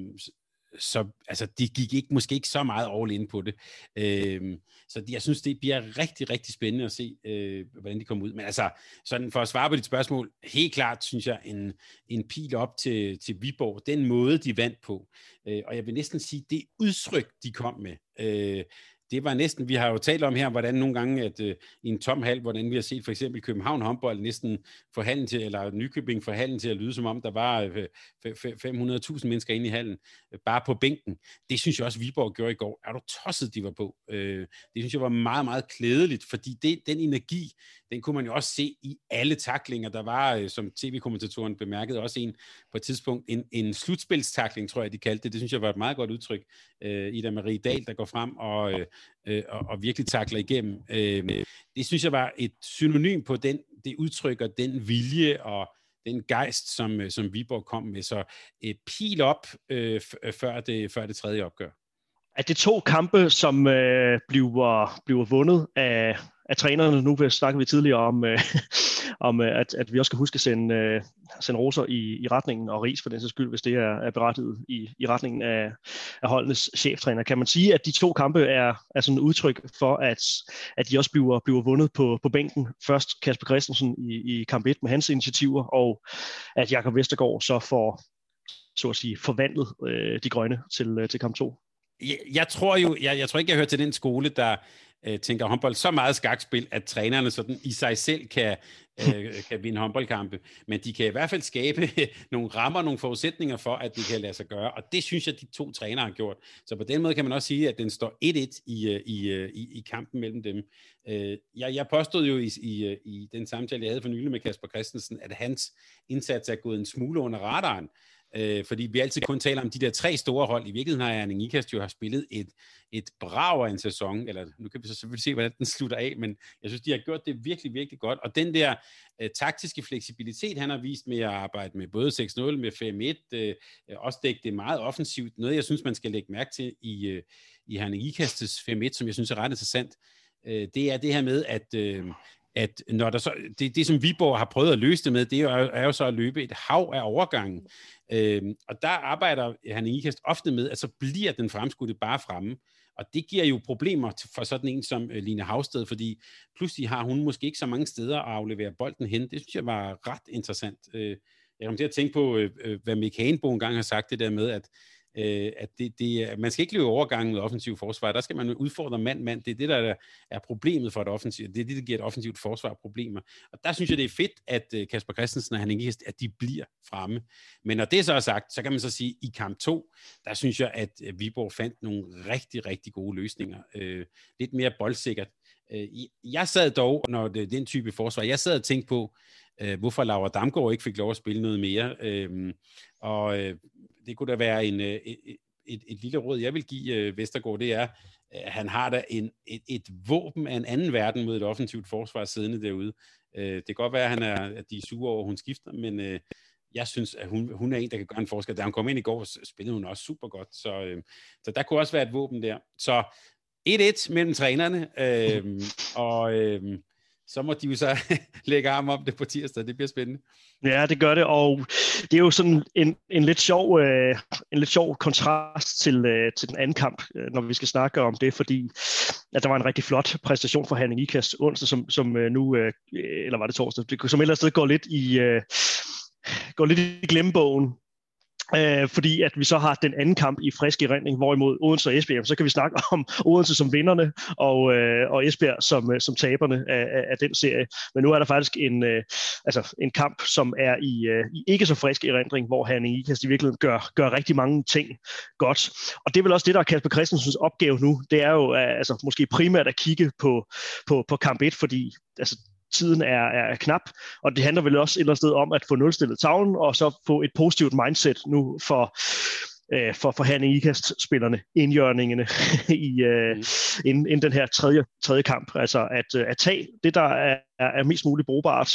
S3: så altså, de gik ikke, måske ikke så meget all in på det. Øh, så jeg synes, det bliver rigtig, rigtig spændende at se, øh, hvordan de kommer ud. Men altså, sådan for at svare på dit spørgsmål, helt klart synes jeg, en, en pil op til, til Viborg, den måde, de vandt på. Øh, og jeg vil næsten sige, det udtryk, de kom med, øh, det var næsten, vi har jo talt om her, hvordan nogle gange, at øh, i en tom hal, hvordan vi har set for eksempel København håndbold næsten forhandlen til, eller Nykøbing forhandlen til at lyde som om, der var øh, 500.000 mennesker inde i hallen, øh, bare på bænken. Det synes jeg også, Viborg gjorde i går. Er du tosset, de var på? Øh, det synes jeg var meget, meget klædeligt, fordi det, den energi, den kunne man jo også se i alle taklinger. Der var, øh, som tv-kommentatoren bemærkede, også en på et tidspunkt, en, en slutspilstakling, tror jeg, de kaldte det. Det synes jeg var et meget godt udtryk. Øh, Ida Marie Dahl, der går frem og, øh, øh og, og virkelig takler igennem. Øh, det synes jeg var et synonym på den, det udtrykker den vilje og den gejst, som, øh, som Viborg kom med. Så et pil op øh, før, det, før det tredje opgør.
S2: At det to kampe, som øh, bliver, bliver vundet af, af trænerne? Nu snakker vi tidligere om, øh, om øh, at, at vi også skal huske at sende, øh, sende roser i, i retningen, og ris for den sags skyld, hvis det er, er berettiget i, i retningen af, af holdenes cheftræner. Kan man sige, at de to kampe er, er sådan et udtryk for, at, at de også bliver, bliver vundet på, på bænken? Først Kasper Christensen i, i kamp 1 med hans initiativer, og at Jakob Vestergaard så får så at sige, forvandlet øh, de grønne til, øh, til kamp 2
S3: jeg, jeg tror jo, jeg, jeg tror ikke, jeg hører til den skole, der øh, tænker håndbold så meget skakspil, at trænerne sådan i sig selv kan, øh, kan vinde håndboldkampe. Men de kan i hvert fald skabe nogle rammer, nogle forudsætninger for, at det kan lade sig gøre. Og det synes jeg, de to trænere har gjort. Så på den måde kan man også sige, at den står 1-1 i, øh, i, øh, i, i kampen mellem dem. Øh, jeg, jeg påstod jo i, i, øh, i den samtale, jeg havde for nylig med Kasper Christensen, at hans indsats er gået en smule under radaren. Øh, fordi vi altid kun taler om de der tre store hold. I virkeligheden har Erling Ikast jo har spillet et, et brav af en sæson, eller nu kan vi så selvfølgelig se, hvordan den slutter af, men jeg synes, de har gjort det virkelig, virkelig godt. Og den der øh, taktiske fleksibilitet, han har vist med at arbejde med både 6-0, med 5-1, øh, også dække det meget offensivt. Noget, jeg synes, man skal lægge mærke til i, øh, i Erning Ikastes 5-1, som jeg synes er ret interessant, øh, det er det her med, at øh, at når der så, det, det som Viborg har prøvet at løse det med, det er jo, er jo så at løbe et hav af overgangen. Øhm, og der arbejder han Ikast ofte med, at så bliver den fremskudte bare fremme. Og det giver jo problemer for sådan en som øh, Line Havsted, fordi pludselig har hun måske ikke så mange steder at aflevere bolden hen. Det synes jeg var ret interessant. Øh, jeg kom til at tænke på, øh, øh hvad Mick Hanebo engang har sagt, det der med, at øh, at det, det, man skal ikke løbe overgangen med offensiv forsvar. Der skal man udfordre mand-mand. Det er det, der er problemet for et offensivt. Det er det, der giver et offensivt forsvar problemer. Og der synes jeg, det er fedt, at øh, Kasper Christensen og han ikke, at de bliver fremme. Men når det så er sagt, så kan man så sige, at i kamp 2, der synes jeg, at øh, Viborg fandt nogle rigtig, rigtig gode løsninger. Øh, lidt mere boldsikkert. Øh, jeg sad dog, når det er den type forsvar, jeg sad og tænkte på, øh, hvorfor Laura Damgaard ikke fik lov at spille noget mere. Øh, og øh, det kunne da være en, øh, et, et, et lille råd, jeg vil give øh, Vestergaard, det er, at han har da en, et, et våben af en anden verden mod et offensivt forsvar siddende derude. Øh, det kan godt være, at, han er, at de er sure over, at hun skifter, men øh, jeg synes, at hun, hun er en, der kan gøre en forskel. Da hun kom ind i går, spillede hun også super godt, så, øh, så der kunne også være et våben der. Så 1-1 mellem trænerne, øh, og øh, så må de jo så lægge arm om det på tirsdag. Det bliver spændende.
S2: Ja, det gør det, og det er jo sådan en, en, lidt, sjov, øh, en lidt sjov kontrast til, øh, til den anden kamp, øh, når vi skal snakke om det, fordi at der var en rigtig flot præstation for Henning Ikast onsdag, som, som øh, nu, øh, eller var det torsdag, det, som ellers går lidt i, øh, går lidt i glemmebogen Øh, fordi at vi så har den anden kamp i frisk erindring, hvorimod Odense og Esbjerg, så kan vi snakke om Odense som vinderne og, øh, og Esbjerg som, øh, som taberne af, af, af den serie. Men nu er der faktisk en, øh, altså en kamp, som er i, øh, i ikke så frisk erindring, hvor han i Ikast i virkeligheden gør, gør rigtig mange ting godt. Og det er vel også det, der er Kasper Christensens opgave nu. Det er jo øh, altså, måske primært at kigge på, på, på kamp 1, fordi altså, tiden er, er knap, og det handler vel også et eller andet sted om at få nulstillet tavlen, og så få et positivt mindset nu for, øh, for, for Hanne Ikast-spillerne, indjørningene i øh, mm. inden, inden den her tredje, tredje kamp. Altså at, øh, at tage det, der er, er mest muligt brugbart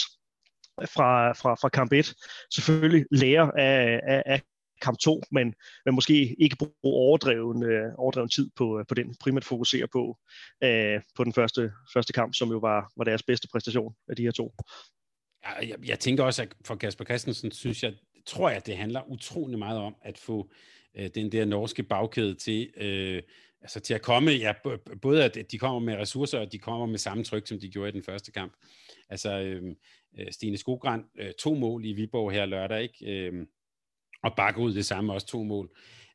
S2: fra, fra, fra kamp 1, selvfølgelig lære af, af, af kamp 2, men, men måske ikke bruge overdreven, øh, overdreven tid på, øh, på den, primært fokusere på, øh, på den første, første kamp, som jo var, var deres bedste præstation af de her to.
S3: Ja, jeg, jeg tænker også, at for Kasper Christensen, synes jeg, tror jeg, det handler utrolig meget om at få øh, den der norske bagkæde til, øh, altså til at komme, ja, både at de kommer med ressourcer, og de kommer med samme tryk, som de gjorde i den første kamp. Altså, øh, øh Stine Skogrand, øh, to mål i Viborg her lørdag, ikke? Øh, og Bakkerud det samme, også to mål.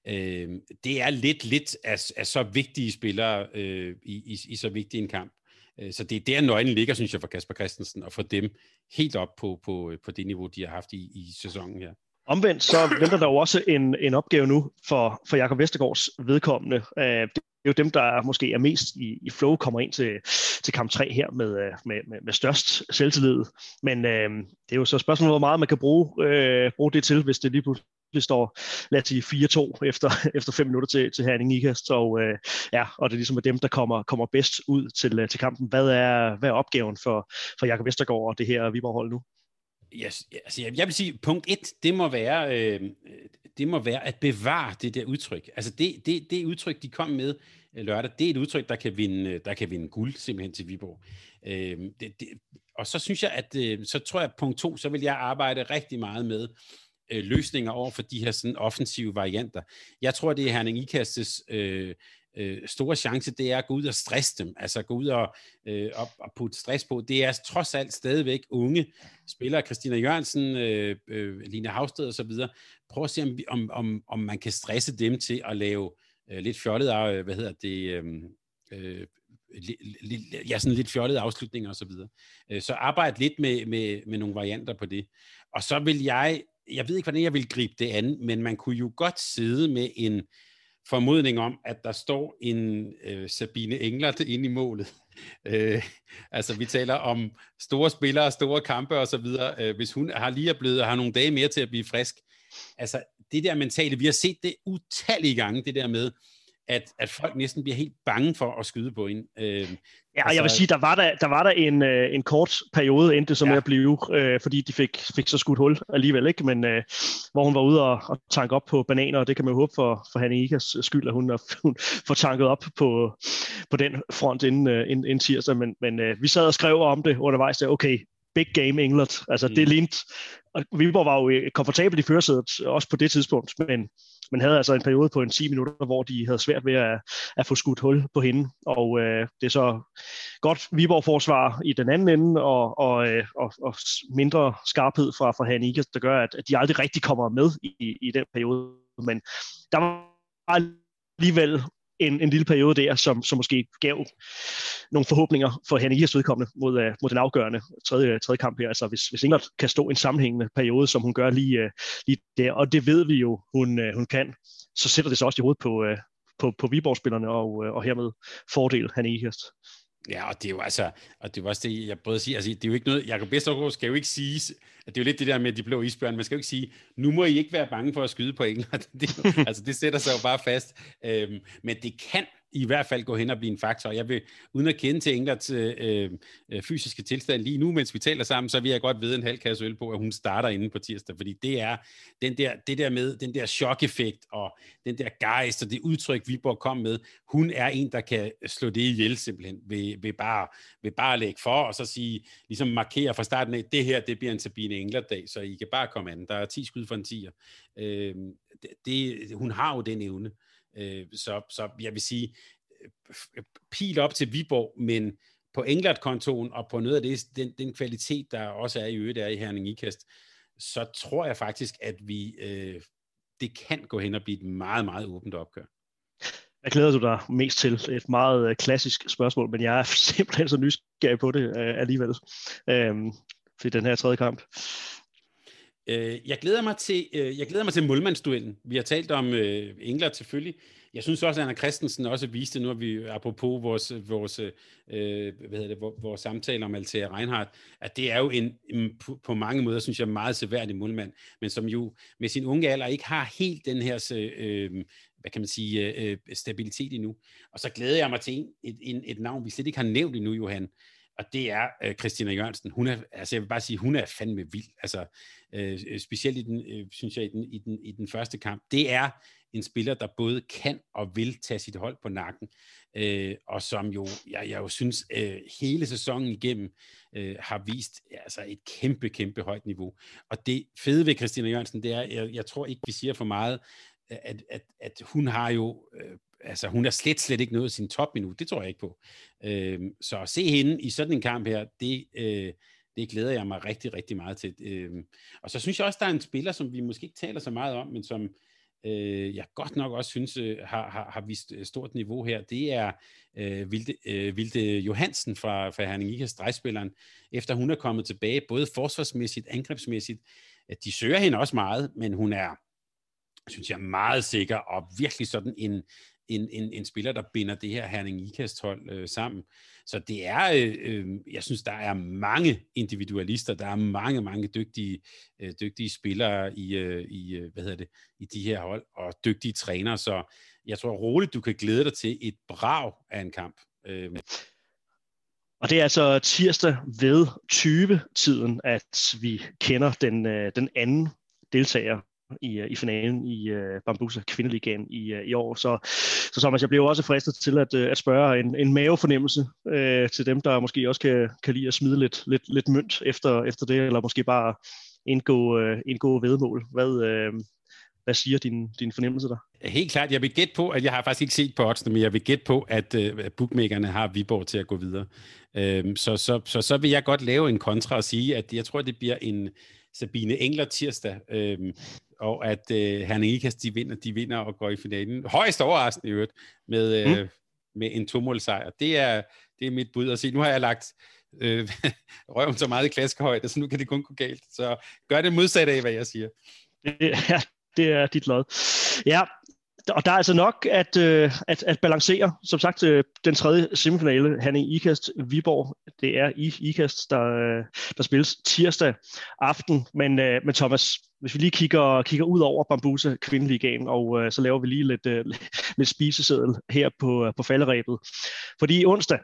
S3: Øh, det er lidt, lidt af, af så vigtige spillere øh, i, i, i så vigtig en kamp. Øh, så det er der nøglen ligger, synes jeg, for Kasper Christensen, og for dem helt op på, på, på det niveau, de har haft i, i sæsonen her.
S2: Omvendt så venter der jo også en, en opgave nu for, for Jakob Vestergaards vedkommende. Øh, det er jo dem, der måske er mest i, i flow, kommer ind til, til kamp 3 her med, øh, med, med, med størst selvtillid. Men øh, det er jo så spørgsmålet, hvor meget man kan bruge, øh, bruge det til, hvis det lige pludselig det står, lad os sige, 4-2 efter, efter 5 minutter til, til Herning Ikast, og, øh, ja, og det er ligesom dem, der kommer, kommer bedst ud til, øh, til kampen. Hvad er, hvad er opgaven for, for Jakob Vestergaard og det her Viborg-hold nu?
S3: Yes, altså jeg, jeg vil sige, punkt et, det må være, øh, det må være at bevare det der udtryk. Altså det, det, det udtryk, de kom med øh, lørdag, det er et udtryk, der kan vinde, øh, der kan vinde guld simpelthen til Viborg. Øh, det, det, og så synes jeg, at øh, så tror jeg, at punkt to, så vil jeg arbejde rigtig meget med øh, løsninger over for de her sådan offensive varianter. Jeg tror, det er Herning Ikastes øh, øh, store chance, det er at gå ud og stresse dem, altså gå ud og, øh, og, og putte stress på. Det er trods alt stadigvæk unge spillere, Christina Jørgensen, øh, øh, Line Havsted og så videre. Prøv at se, om, om, om, om man kan stresse dem til at lave øh, lidt fjollet, øh, hvad hedder det, øh, øh, ja, sådan lidt fjollede afslutninger og så videre. Øh, så arbejde lidt med, med, med nogle varianter på det. Og så vil jeg jeg ved ikke, hvordan jeg vil gribe det an, men man kunne jo godt sidde med en formodning om, at der står en øh, Sabine Englert inde i målet. Øh, altså, vi taler om store spillere, store kampe og så videre. Øh, hvis hun har lige er blevet og har nogle dage mere til at blive frisk. Altså, det der mentale, vi har set det utallige gange, det der med, at, at folk næsten bliver helt bange for at skyde på hende. Øh, ja,
S2: altså, jeg vil sige, der var der, der, var der en, øh, en kort periode, endte som ja. at blive, øh, fordi de fik, fik så skudt hul alligevel, ikke? men øh, hvor hun var ude og, og tanke op på bananer, og det kan man jo håbe for, for Hanne Ikas skyld, at hun, har, hun får tanket op på, på den front inden, øh, inden, inden tirsdag, men, men øh, vi sad og skrev om det undervejs, der, okay, big game England. Altså mm. det lignede, og Viborg var jo komfortabel i førersædet, også på det tidspunkt, men men havde altså en periode på en 10 minutter, hvor de havde svært ved at, at få skudt hul på hende. Og øh, det er så godt Viborg-forsvar i den anden ende, og, og, øh, og, og mindre skarphed fra, fra Hanikas, der gør, at, at de aldrig rigtig kommer med i, i den periode. Men der var alligevel en, en lille periode der, som, som måske gav nogle forhåbninger for Henrikas vedkommende mod, uh, mod den afgørende tredje, tredje kamp her. Altså hvis, hvis England kan stå en sammenhængende periode, som hun gør lige, uh, lige der, og det ved vi jo, hun, uh, hun kan, så sætter det sig også i hovedet på, uh, på, på Viborg-spillerne, og, uh, og hermed fordel Henrikas.
S3: Ja, og det er jo altså, og det var også det, jeg prøvede at sige, altså det er jo ikke noget, Jacob Vestergaard skal jo ikke sige, at det er jo lidt det der med de blå isbjørn, man skal jo ikke sige, nu må I ikke være bange for at skyde på England, det, altså det sætter sig jo bare fast, øhm, men det kan i hvert fald gå hen og blive en faktor. Jeg vil, uden at kende til Englands øh, øh, fysiske tilstand lige nu, mens vi taler sammen, så vil jeg godt vide en halv kasse øl på, at hun starter inde på tirsdag, fordi det er den der, det der med den der chok-effekt og den der gejst og det udtryk, Viborg kom med. Hun er en, der kan slå det ihjel simpelthen ved, ved, bare, ved bare at lægge for og så sige, ligesom markere fra starten af, det her, det bliver en Sabine Engler-dag, så I kan bare komme an. Der er 10 skud for en 10'er. Øh, det, det, hun har jo den evne. Øh, Øh, så, så jeg vil sige, pil op til Viborg, men på Englert-kontoen og på noget af det, den, den kvalitet, der også er i øvrigt er i Herning Ikast, så tror jeg faktisk, at vi øh, det kan gå hen og blive et meget, meget åbent opgør.
S2: Hvad glæder du dig mest til? Et meget øh, klassisk spørgsmål, men jeg er simpelthen så nysgerrig på det øh, alligevel. Øh, for den her tredje kamp.
S3: Øh, jeg glæder mig til, øh, jeg glæder mig til målmandsduellen. Vi har talt om øh, Engler selvfølgelig. Jeg synes også, at Anna Christensen også viste, nu vi apropos vores, vores, øh, hvad hedder det, vores samtale om Altea Reinhardt, at det er jo en, en på mange måder, synes jeg, meget seværdig målmand, men som jo med sin unge alder ikke har helt den her, øh, hvad kan man sige, øh, øh stabilitet endnu. Og så glæder jeg mig til en, et, et, et navn, vi slet ikke har nævnt endnu, Johan, og det er øh, Christina Jørgensen. Hun er, altså jeg vil bare sige, hun er fandme vild. Altså, øh, øh, specielt i den, øh, synes jeg, i den, i, den, i den første kamp. Det er en spiller, der både kan og vil tage sit hold på nakken, øh, og som jo, jeg, jeg jo synes, øh, hele sæsonen igennem øh, har vist altså et kæmpe, kæmpe højt niveau. Og det fede ved Christina Jørgensen, det er, jeg, jeg tror ikke, vi siger for meget, øh, at, at, at hun har jo, øh, altså hun er slet, slet ikke nået sin top endnu. Det tror jeg ikke på. Øh, så at se hende i sådan en kamp her, det, øh, det glæder jeg mig rigtig, rigtig meget til. Øh, og så synes jeg også, der er en spiller, som vi måske ikke taler så meget om, men som øh, jeg godt nok også synes øh, har, har, har vist øh, stort niveau her, det er øh, Vilde, øh, Vilde Johansen fra, fra Herning Ikas drejspilleren, efter hun er kommet tilbage, både forsvarsmæssigt, angrebsmæssigt. De søger hende også meget, men hun er, synes jeg, meget sikker og virkelig sådan en, en, en, en spiller, der binder det her Herning Ikast hold øh, sammen. Så det er, øh, øh, jeg synes, der er mange individualister, der er mange, mange dygtige, øh, dygtige spillere i, øh, i, øh, hvad hedder det, i de her hold, og dygtige trænere, så jeg tror roligt, du kan glæde dig til et brag af en kamp. Øh.
S2: Og det er altså tirsdag ved 20-tiden, at vi kender den, øh, den anden deltager i, øh, i finalen i øh, uh, Bambusa Kvindeligaen i, uh, i år. Så, så Thomas, jeg blev også fristet til at, uh, at spørge en, en mavefornemmelse uh, til dem, der måske også kan, kan lide at smide lidt, lidt, lidt mønt efter, efter det, eller måske bare indgå, uh, indgå vedmål. Hvad, uh, hvad siger din, din fornemmelse der?
S3: Helt klart. Jeg vil gætte på, at jeg har faktisk ikke set på oddsene, men jeg vil gætte på, at uh, bookmakerne har Viborg til at gå videre. Uh, så, så, så, så vil jeg godt lave en kontra og sige, at jeg tror, det bliver en Sabine Engler tirsdag. Øh, og at øh, Herning Ikas, de vinder, de vinder og går i finalen. Højst overraskende i øvrigt, med, øh, mm. med en tomålsejr. Det er, det er mit bud at sige. Nu har jeg lagt øh, røven så meget i klaskehøjde, så nu kan det kun gå galt. Så gør det modsatte af, hvad jeg siger.
S2: Ja, det er dit lod. Ja, og der er altså nok at, øh, at, at balancere. Som sagt, øh, den tredje semifinale, han i IKAST Viborg, det er i IKAST, der, øh, der spilles tirsdag aften. Men, øh, men Thomas, hvis vi lige kigger, kigger ud over Bambusa kvindeligaen, og øh, så laver vi lige lidt, øh, lidt spiseseddel her på, på falderæbet. Fordi onsdag,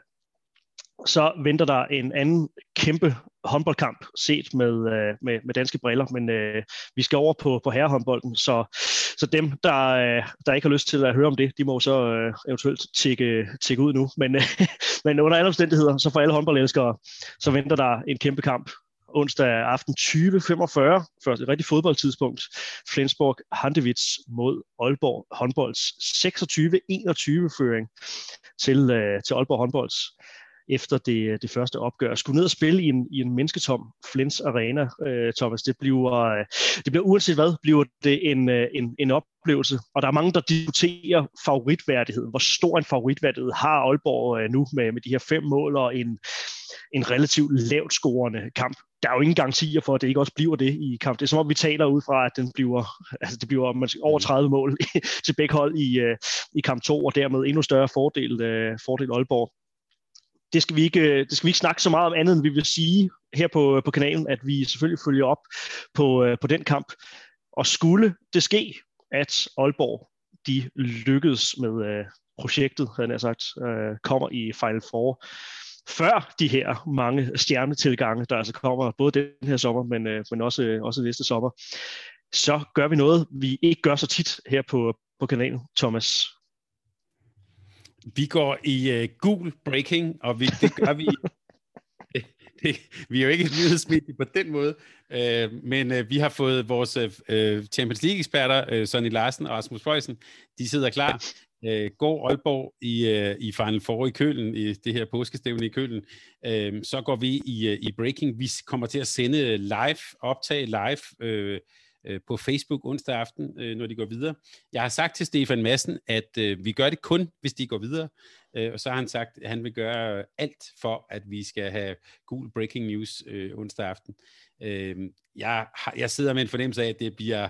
S2: så venter der en anden kæmpe håndboldkamp set med, øh, med, med danske briller, men øh, vi skal over på, på herrehåndbolden, så så dem, der, øh, der ikke har lyst til at høre om det, de må så øh, eventuelt tjekke, tjekke ud nu. Men, øh, men under alle omstændigheder, så for alle håndboldelskere, så venter der en kæmpe kamp onsdag aften 20.45, først et rigtig fodboldtidspunkt. Flensborg Handewitz mod Aalborg håndbolds 26-21 føring til, øh, til Aalborg håndbolds efter det, det første opgør. Skulle ned og spille i en, i en mennesketom Flens Arena, øh, Thomas, det bliver, øh, det bliver uanset hvad, bliver det en, øh, en, en oplevelse. Og der er mange, der diskuterer favoritværdigheden. Hvor stor en favoritværdighed har Aalborg øh, nu med, med de her fem mål og en, en relativt lavt scorende kamp? Der er jo ingen garantier for, at det ikke også bliver det i kamp. Det er som om, vi taler ud fra, at den bliver, altså det bliver man siger, over 30 mål til begge hold i, øh, i kamp 2, og dermed endnu større fordel, fordel Aalborg det skal, vi ikke, øh, det skal vi ikke snakke så meget om andet, end vi vil sige her på, øh, på kanalen, at vi selvfølgelig følger op på, øh, på den kamp. Og skulle det ske, at Aalborg de lykkedes med øh, projektet, havde jeg sagt, øh, kommer i Final Four, før de her mange stjernetilgange, der altså kommer både den her sommer, men, øh, men også, også næste sommer, så gør vi noget, vi ikke gør så tit her på, på kanalen, Thomas.
S3: Vi går i uh, gul breaking, og vi, det gør vi... det, det, vi er jo ikke nyhedsmedie på den måde, uh, men uh, vi har fået vores uh, Champions League-eksperter, uh, Sonny Larsen og Rasmus Bøjsen, de sidder klar. Uh, går Aalborg i, uh, i Final Four i Kølen, i det her påskestævne i Kølen, uh, så går vi i, uh, i breaking. Vi kommer til at sende live, optage live, uh, øh, på Facebook onsdag aften, øh, når de går videre. Jeg har sagt til Stefan Madsen, at øh, vi gør det kun, hvis de går videre. Øh, og så har han sagt, at han vil gøre alt for, at vi skal have gul breaking news øh, onsdag aften. Øh, jeg, har, jeg sidder med en fornemmelse af, at det bliver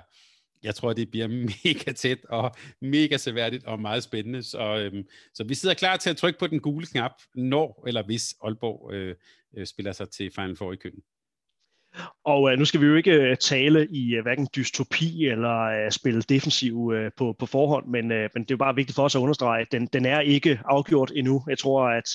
S3: jeg tror, det bliver mega tæt og mega seværdigt og meget spændende. Så, øhm, så vi sidder klar til at trykke på den gule knap, når eller hvis Aalborg øh, øh, spiller sig til Final Four i køen.
S2: Og øh, nu skal vi jo ikke øh, tale i øh, hverken dystopi eller øh, spille defensiv øh, på, på forhånd, men, øh, men det er jo bare vigtigt for os at understrege, at den, den er ikke afgjort endnu. Jeg tror, at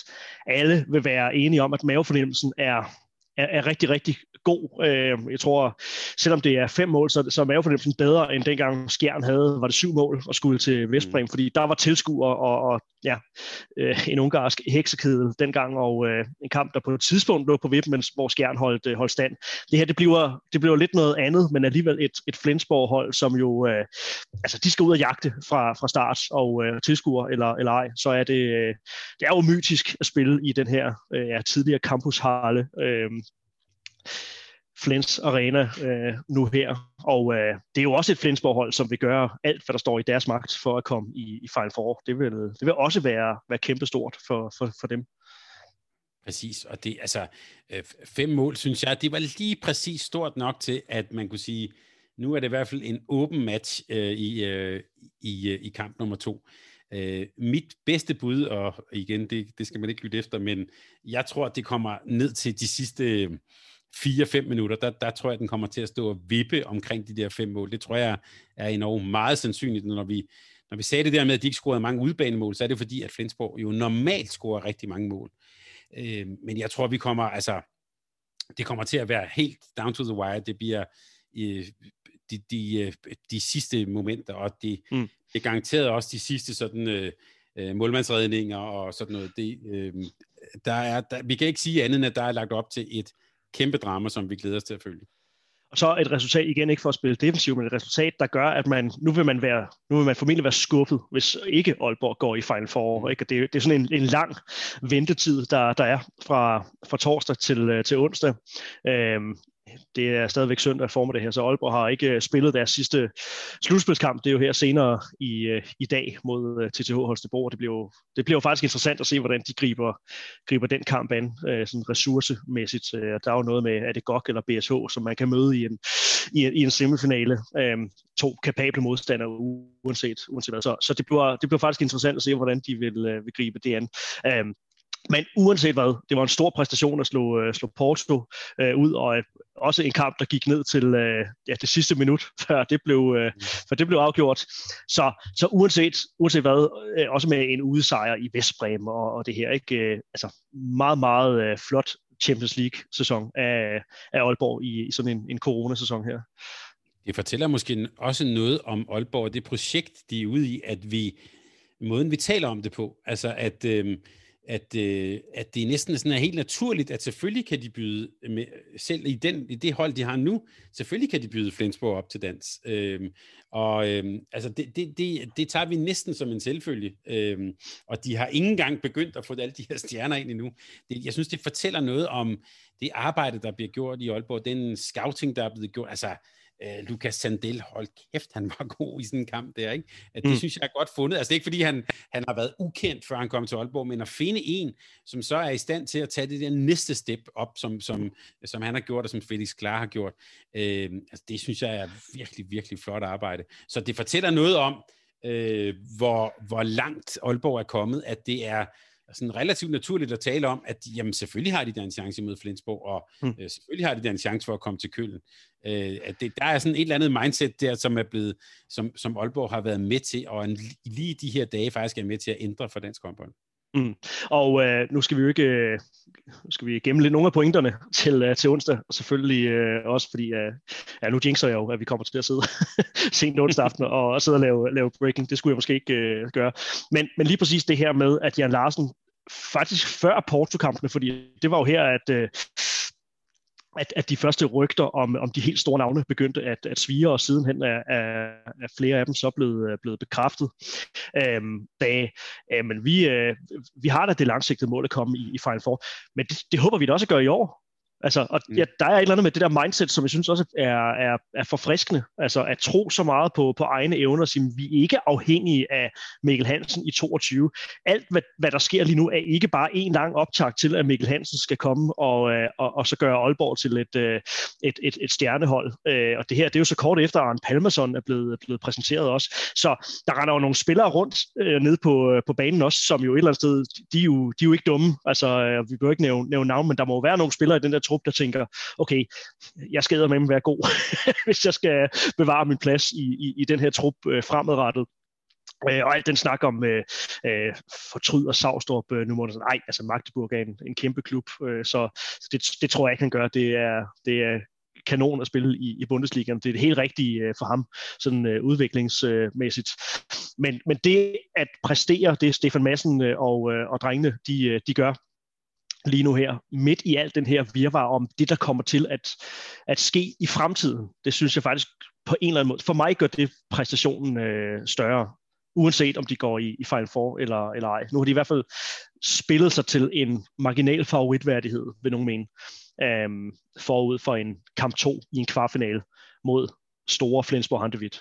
S2: alle vil være enige om, at mavefornemmelsen er er, er rigtig, rigtig god. Øh, jeg tror, selvom det er fem mål, så, så er mavefornemmelsen bedre, end dengang Skjern havde, var det syv mål og skulle til Vestbrem, mm. fordi der var tilskuer og, og ja, øh, en ungarsk heksekæde dengang, og øh, en kamp, der på et tidspunkt lå på vippen, men hvor Skjern holdt, øh, holdt stand. Det her, det bliver, det bliver lidt noget andet, men alligevel et, et Flensborg-hold, som jo, øh, altså de skal ud og jagte fra, fra start, og øh, tilskuer eller, eller ej, så er det, øh, det er jo mytisk at spille i den her øh, ja, tidligere campushalle. Øh, Flens Arena øh, nu her. Og øh, det er jo også et Flensborg-hold, som vil gøre alt, hvad der står i deres magt for at komme i, i Final Four. Det vil, det vil også være, være kæmpestort for, for, for dem.
S3: Præcis, og det, altså, øh, fem mål, synes jeg, det var lige præcis stort nok til, at man kunne sige, nu er det i hvert fald en åben match øh, i, øh, i, øh, i kamp nummer to. Øh, mit bedste bud, og igen, det, det skal man ikke lytte efter, men jeg tror, det kommer ned til de sidste 4-5 minutter, der, der tror jeg, den kommer til at stå og vippe omkring de der fem mål. Det tror jeg er enormt meget sandsynligt, når vi, når vi sagde det der med, at de ikke scorede mange udbanemål, så er det fordi, at Flensborg jo normalt scorer rigtig mange mål. Øh, men jeg tror, vi kommer, altså, det kommer til at være helt down to the wire. Det bliver øh, de, de, øh, de sidste momenter, og det, mm. er garanteret også de sidste sådan, øh, øh, målmandsredninger og sådan noget. Det, øh, der er, der, vi kan ikke sige andet, end at der er lagt op til et kæmpe drama, som vi glæder os til at følge.
S2: Og så et resultat, igen ikke for at spille defensivt, men et resultat, der gør, at man, nu vil man, være, nu vil man formentlig være skuffet, hvis ikke Aalborg går i Final Four. Mm. Ikke? Det, det er sådan en, en lang ventetid, der, der er fra, fra torsdag til, øh, til onsdag. Øhm, det er stadigvæk søndag formiddag her, så Aalborg har ikke øh, spillet deres sidste slutspilskamp. Det er jo her senere i, øh, i dag mod øh, TTH Holstebro, Holstebro. Det bliver, jo, det bliver jo faktisk interessant at se, hvordan de griber, griber den kamp an, sådan ressourcemæssigt. Der er jo noget med, er det GOG eller BSH, som man kan møde i en, i, i en semifinale. Øhm, to kapable modstandere, uanset, uanset hvad. Så, så det, bliver, det bliver faktisk interessant at se, hvordan de vil, vil gribe det an. Øhm, men uanset hvad, det var en stor præstation at slå, uh, slå Porto uh, ud, og uh, også en kamp, der gik ned til uh, ja, det sidste minut, før det blev, uh, før det blev afgjort. Så, så uanset, uanset hvad, uh, også med en udesejr i Vestbrem og, og det her, ikke? Uh, altså meget, meget uh, flot Champions League-sæson af, af Aalborg i, i sådan en, en corona-sæson her.
S3: Det fortæller måske også noget om Aalborg det projekt, de er ude i, at vi, måden vi taler om det på, altså at... Øh, at, øh, at det næsten sådan er helt naturligt, at selvfølgelig kan de byde, med, selv i, den, i det hold, de har nu, selvfølgelig kan de byde Flensborg op til dans. Øhm, og øhm, altså det, det, det, det tager vi næsten som en selvfølge. Øhm, og de har ikke engang begyndt at få alle de her stjerner ind endnu. Det, jeg synes, det fortæller noget om det arbejde, der bliver gjort i Aalborg, den scouting, der er blevet gjort. Altså, Uh, Lukas Sandel, hold kæft, han var god i sådan en kamp der, ikke? Det mm. synes jeg er godt fundet. Altså det er ikke fordi, han, han har været ukendt, før han kom til Aalborg, men at finde en, som så er i stand til at tage det der næste step op, som, som, som han har gjort, og som Felix Klar har gjort, uh, altså det synes jeg er virkelig, virkelig flot arbejde. Så det fortæller noget om, uh, hvor, hvor langt Aalborg er kommet, at det er sådan relativt naturligt at tale om, at jamen, selvfølgelig har de der en chance mod Flensborg, og mm. øh, selvfølgelig har de der en chance for at komme til Køln. Øh, at det, der er sådan et eller andet mindset der, som er blevet, som, som Aalborg har været med til, og en, lige de her dage faktisk er med til at ændre for dansk håndbold.
S2: Mm. Og øh, nu skal vi jo ikke øh, skal vi gemme lidt nogle af pointerne til, øh, til onsdag, og selvfølgelig øh, også fordi, øh, ja, nu jinxer jeg jo, at vi kommer til at sidde sent onsdag aften og, og sidde og lave, lave breaking. Det skulle jeg måske ikke øh, gøre. Men, men lige præcis det her med, at Jan Larsen faktisk før Porto-kampene, fordi det var jo her, at øh, at, at de første rygter om, om de helt store navne begyndte at, at svire, og sidenhen er, er, er flere af dem så blevet, øh, blevet bekræftet. Øhm, da, øh, men vi, øh, vi har da det langsigtede mål at komme i, i Final Four, men det, det håber vi da også at gøre i år. Altså, og mm. ja, der er et eller andet med det der mindset, som jeg synes også er, er, er forfriskende. Altså at tro så meget på, på egne evner og sige, vi er ikke afhængige af Mikkel Hansen i 22. Alt, hvad, hvad der sker lige nu, er ikke bare en lang optag til, at Mikkel Hansen skal komme og, øh, og, og så gøre Aalborg til et, øh, et, et, et stjernehold. Øh, og det her, det er jo så kort efter, at Arne Palmerson er blevet, blevet præsenteret også. Så der render jo nogle spillere rundt nede på, på banen også, som jo et eller andet sted, de er jo, de er jo ikke dumme. Altså, vi bør ikke nævne, nævne navn, men der må jo være nogle spillere i den der trup, der tænker, okay, jeg skal med være god, hvis jeg skal bevare min plads i, i, i den her trup øh, fremadrettet. Øh, og alt den snak om øh, øh, fortryd og Savstrup, øh, nu må man sådan, ej, altså Magdeburg er en, en kæmpe klub, øh, så, så det, det tror jeg ikke, han gør. Det er, det er kanon at spille i, i Bundesligaen. Det er det helt rigtige øh, for ham, sådan øh, udviklingsmæssigt. Men, men det at præstere, det Stefan Madsen øh, og, øh, og drengene, de, øh, de gør lige nu her, midt i alt den her virvar om det, der kommer til at, at ske i fremtiden, det synes jeg faktisk på en eller anden måde, for mig gør det præstationen øh, større uanset om de går i, i Final Four eller, eller ej. Nu har de i hvert fald spillet sig til en marginal favoritværdighed, vil nogen mene, øh, forud for en kamp 2 i en kvartfinale mod store Flensborg Handewitt.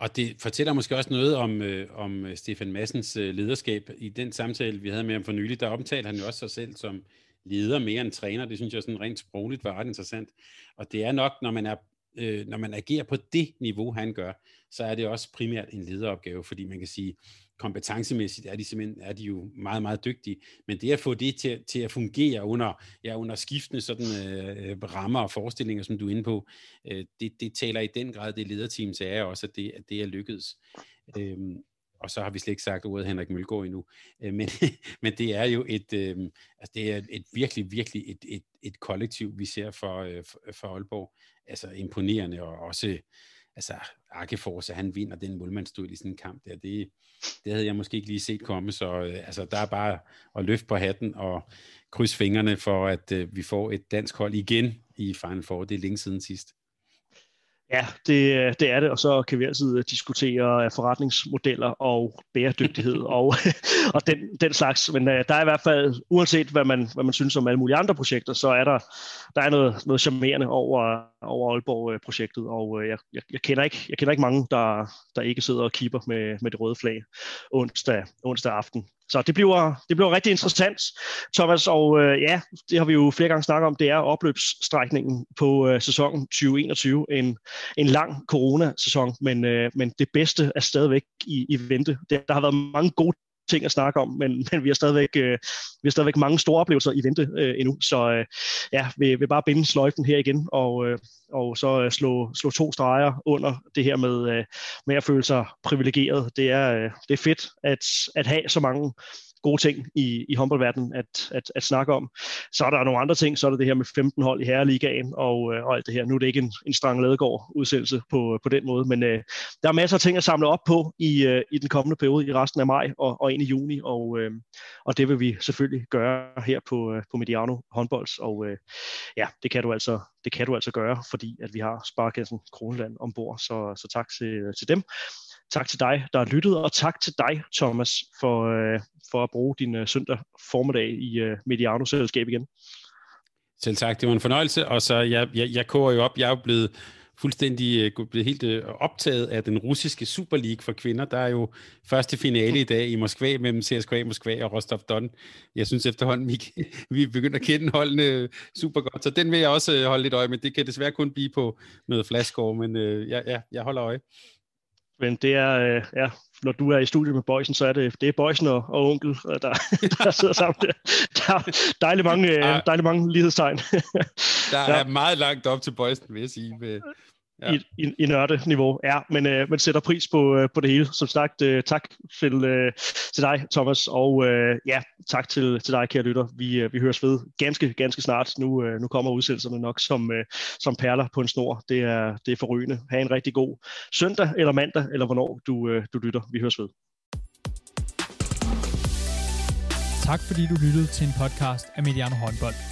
S3: Og det fortæller måske også noget om, øh, om øh, Stefan Massens øh, lederskab. I den samtale, vi havde med ham for nylig, der omtalte han jo også sig selv som leder mere end træner. Det synes jeg sådan rent sprogligt var ret interessant. Og det er nok, når man er øh, når man agerer på det niveau, han gør, så er det også primært en lederopgave, fordi man kan sige, kompetencemæssigt er de simpelthen er de jo meget, meget dygtige. Men det at få det til, til at fungere under, ja, under skiftende sådan, øh, rammer og forestillinger, som du er inde på, øh, det, det taler i den grad det lederteam er også, at det, at det er lykkedes. Øhm, og så har vi slet ikke sagt ordet Henrik Mølgaard endnu. Øh, men, men det er jo et, øh, altså det er et virkelig, virkelig et, et, et kollektiv, vi ser for, øh, for Aalborg. Altså imponerende, og også altså Arkefors, han vinder den målmandsduel i sådan en kamp der, det, det havde jeg måske ikke lige set komme, så øh, altså, der er bare at løfte på hatten og krydse fingrene for, at øh, vi får et dansk hold igen i Final Four. Det er længe siden sidst.
S2: Ja, det, det er det, og så kan vi altid diskutere forretningsmodeller og bæredygtighed og, og den, den slags. Men uh, der er i hvert fald, uanset hvad man, hvad man synes om alle mulige andre projekter, så er der, der er noget, noget charmerende over, over Aalborg-projektet, og jeg, jeg, jeg, kender ikke, jeg kender ikke mange, der, der ikke sidder og kipper med, med det røde flag onsdag, onsdag aften. Så det bliver, det bliver rigtig interessant, Thomas, og øh, ja, det har vi jo flere gange snakket om, det er opløbsstrækningen på øh, sæsonen 2021, en, en lang corona-sæson, men, øh, men det bedste er stadigvæk i, i vente. Det, der har været mange gode ting at snakke om, men, men vi, har stadigvæk, øh, vi har stadigvæk mange store oplevelser i vente øh, endnu, så øh, ja, vi vil bare binde sløjfen her igen, og, øh, og så øh, slå, slå to streger under det her med, øh, med at føle sig privilegeret. Det er, øh, det er fedt at, at have så mange gode ting i, i håndboldverdenen at, at, at snakke om. Så er der nogle andre ting, så er det det her med 15 hold i herreligaen og, øh, og alt det her. Nu er det ikke en, en strang ladegård udsendelse på, på den måde, men øh, der er masser af ting at samle op på i, øh, i den kommende periode i resten af maj og, og ind i juni, og, øh, og det vil vi selvfølgelig gøre her på, øh, på Mediano håndbolds, og øh, ja, det kan du altså det kan du altså gøre, fordi at vi har Sparkassen Kronland ombord, så, så tak til, til dem. Tak til dig, der har lyttet, og tak til dig, Thomas, for, øh, for at bruge din øh, søndag formiddag i øh, Mediano-selskab igen.
S3: Selv tak, det var en fornøjelse, og så jeg, jeg, jeg koger jo op, jeg er jo blevet fuldstændig øh, blevet helt øh, optaget af den russiske Super League for kvinder. Der er jo første finale i dag i Moskva mellem CSKA Moskva og Rostov Don. Jeg synes efterhånden, vi, vi begynder at kende holdene øh, super godt, så den vil jeg også holde lidt øje med. Det kan desværre kun blive på noget flaskår, men ja, ja, jeg holder øje
S2: men det er, øh, ja, når du er i studiet med Boysen, så er det, det er Boysen og, og onkel, der, der sidder sammen der. Der er dejligt mange, øh, dejligt mange lighedstegn.
S3: der er ja. meget langt op til Boysen, vil jeg sige. Med,
S2: ja. i, i, i nørde-niveau. Ja, men øh, man sætter pris på, øh, på det hele. Som sagt, øh, tak til, øh, til dig, Thomas, og øh, ja, tak til, til dig, kære lytter. Vi, øh, vi høres ved ganske, ganske snart. Nu, øh, nu kommer udsendelserne nok som, øh, som perler på en snor. Det er, det er forrygende. Ha' en rigtig god søndag eller mandag, eller hvornår du, øh, du lytter. Vi høres ved.
S1: Tak fordi du lyttede til en podcast af Mediano Håndbold.